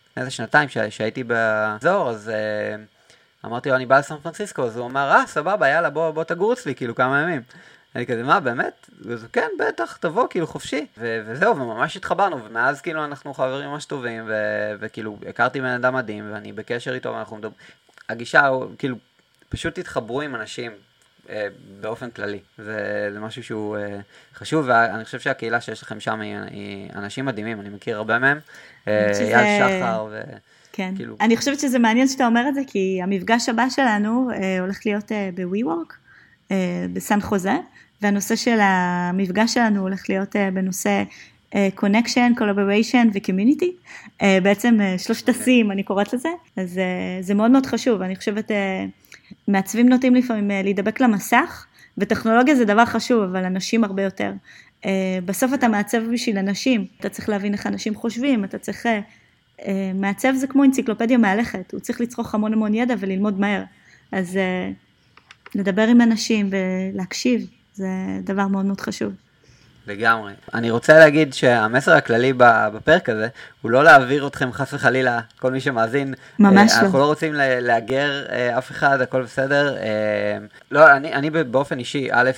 לפני איזה שנתיים ש, שהייתי באזור, אז uh, אמרתי לו, אני בא לסן פרנסיסקו, אז הוא אמר, אה, סבבה, יאללה, בוא, בוא תגור אצלי, כאילו, כמה ימים. אני כזה, מה, באמת? וזה, כן, בטח, תבוא, כאילו, חופשי. ו- וזהו, וממש התחברנו, ומאז כאילו אנחנו חברים ממש טובים, ו- וכאילו, הכרתי בן אדם מדהים, ואני בקשר איתו, ואנחנו מדברים... הגישה, כאילו, פשוט התחברו עם אנשים אה, באופן כללי. זה, משהו שהוא אה, חשוב, ואני חושב שהקהילה שיש לכם שם היא, היא אנשים מדהימים, אני מכיר הרבה מהם. אה, אייל שחר ו... כן. כאילו... אני חושבת שזה מעניין שאתה אומר את זה, כי המפגש הבא שלנו אה, הולך להיות אה, ב-WeWork, בסן חוזה. והנושא של המפגש שלנו הולך להיות אה, בנושא אה, connection, collaboration ו-community, אה, בעצם שלושת השיאים אני קוראת לזה, אז זה מאוד מאוד חשוב, אני חושבת מעצבים נוטים לפעמים להידבק למסך, וטכנולוגיה זה דבר חשוב, אבל אנשים הרבה יותר. בסוף אתה מעצב בשביל אנשים, אתה צריך להבין איך אנשים חושבים, אתה צריך, מעצב זה כמו אנציקלופדיה מהלכת, הוא צריך לצרוך המון המון ידע וללמוד מהר, אז לדבר עם אנשים ולהקשיב, זה דבר מאוד מאוד חשוב. לגמרי. אני רוצה להגיד שהמסר הכללי בפרק הזה הוא לא להעביר אתכם חס וחלילה, כל מי שמאזין. ממש אה, לא. אנחנו לא רוצים לאגר אה, אף אחד, הכל בסדר. אה, לא, אני, אני באופן אישי, א',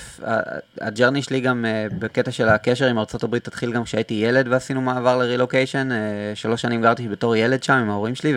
הג'רני שלי גם בקטע של הקשר עם ארה"ב תתחיל גם כשהייתי ילד ועשינו מעבר לרילוקיישן. שלוש שנים גרתי בתור ילד שם עם ההורים שלי,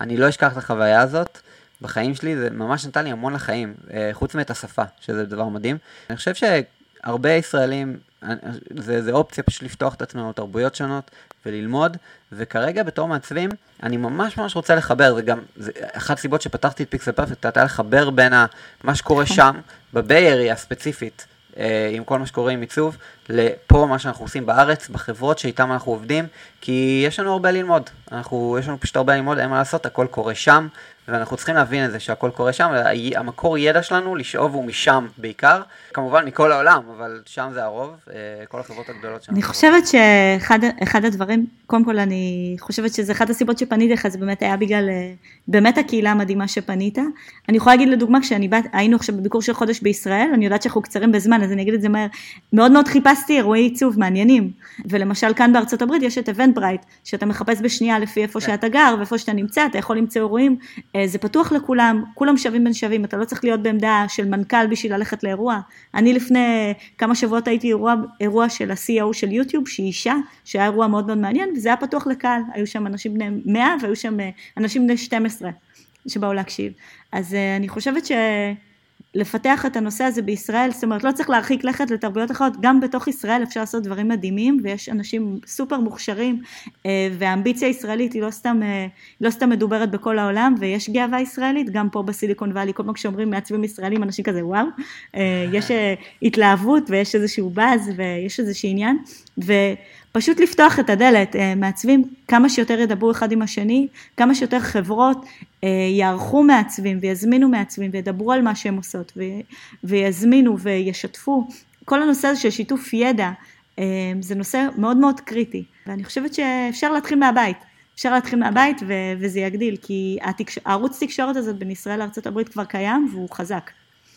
ואני לא אשכח את החוויה הזאת. בחיים שלי, זה ממש נתן לי המון לחיים, אה, חוץ מאת השפה, שזה דבר מדהים. אני חושב שהרבה ישראלים, אה, זה, זה אופציה פשוט לפתוח את עצמנו לתרבויות שונות וללמוד, וכרגע בתור מעצבים, אני ממש ממש רוצה לחבר, זה גם, זה אחת הסיבות שפתחתי את פיקסל פרפקט, הייתה לחבר בין ה, מה שקורה נכון. שם, בביי אריה ספציפית, אה, עם כל מה שקורה עם עיצוב, לפה מה שאנחנו עושים בארץ, בחברות שאיתן אנחנו עובדים, כי יש לנו הרבה ללמוד. אנחנו, יש לנו פשוט הרבה ללמוד, אין מה לעשות, הכל קורה שם, ואנחנו צריכים להבין את זה שהכל קורה שם, המקור ידע שלנו לשאוב הוא משם בעיקר, כמובן מכל העולם, אבל שם זה הרוב, אה, כל החברות הגדולות שם. אני חושבת שאחד הדברים, קודם כל אני חושבת שזה אחת הסיבות שפניתי לך, זה באמת היה בגלל, אה, באמת הקהילה המדהימה שפנית. אני יכולה להגיד לדוגמה, כשאני באת, היינו עכשיו בביקור של חודש בישראל, אני יודעת שאנחנו קצרים בזמן, אז אני אגיד את זה מהר, מאוד מאוד חיפשתי אירועי עיצוב מעניינים, ולמשל כאן בארצות הברית יש את אבנט ברייט, שאתה מחפש בשנייה לפי איפה כן. שאתה גר ואיפה שאתה נמצא, אתה יכול למצוא אירועים זה פתוח לכולם, כולם שווים בין שווים, אתה לא צריך להיות בעמדה של מנכ"ל בשביל ללכת לאירוע. אני לפני כמה שבועות הייתי אירוע, אירוע של ה-CEO של יוטיוב, שהיא אישה, שהיה אירוע מאוד מאוד מעניין, וזה היה פתוח לקהל, היו שם אנשים בני 100 והיו שם אה, אנשים בני 12 שבאו להקשיב. אז אה, אני חושבת ש... לפתח את הנושא הזה בישראל, זאת אומרת לא צריך להרחיק לכת לתרבויות אחרות, גם בתוך ישראל אפשר לעשות דברים מדהימים ויש אנשים סופר מוכשרים אה, והאמביציה הישראלית היא לא סתם, אה, לא סתם מדוברת בכל העולם ויש גאווה ישראלית, גם פה בסיליקון וואלי, כל פעם כשאומרים מעצבים ישראלים אנשים כזה וואו, אה, יש התלהבות ויש איזשהו באז ויש איזשהו עניין ו... פשוט לפתוח את הדלת, אה, מעצבים כמה שיותר ידברו אחד עם השני, כמה שיותר חברות אה, יערכו מעצבים ויזמינו מעצבים וידברו על מה שהם עושות ויזמינו וישתפו. כל הנושא הזה של שיתוף ידע אה, זה נושא מאוד מאוד קריטי ואני חושבת שאפשר להתחיל מהבית. אפשר להתחיל מהבית וזה יגדיל, כי. הערוץ תקשורת הזאת בין ישראל לארה"ב כבר קיים והוא חזק.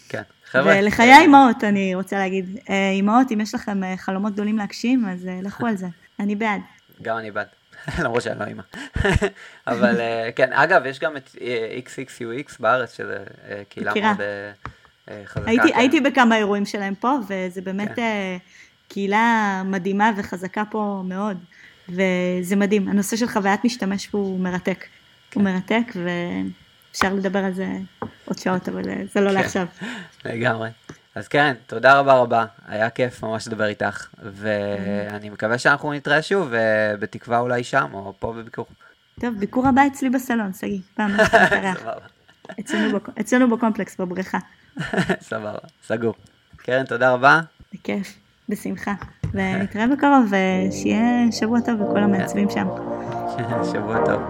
כן. חבר'ה. ולחיי האימהות, אני רוצה להגיד. אה, אימהות, אם יש לכם אה, חלומות גדולים להגשים, אז אה, לכו על זה. [laughs] אני בעד. גם אני בעד. [laughs] למרות שאני לא אימא. [laughs] אבל כן, אגב, יש גם את XXUX בארץ, שזה קהילה מאוד חזקה. הייתי, כן. הייתי בכמה אירועים שלהם פה, וזה באמת כן. קהילה מדהימה וחזקה פה מאוד. וזה מדהים. הנושא של חוויית משתמש פה הוא מרתק. כן. הוא מרתק, ו... אפשר לדבר על זה עוד שעות, אבל אה, זה לא כן, לעכשיו. לגמרי. אז כן, תודה רבה רבה, היה כיף ממש לדבר איתך, ואני מקווה שאנחנו נתראה שוב, ובתקווה אולי שם, או פה בביקור. טוב, ביקור הבא אצלי בסלון, שגיא, פעם [laughs] אצלנו בקומפלקס, בבריכה. [laughs] סבבה, סגור. קרן, תודה רבה. בכיף, בשמחה. ונתראה בקרוב, ושיהיה שבוע טוב לכל המעצבים שם. [laughs] שבוע טוב.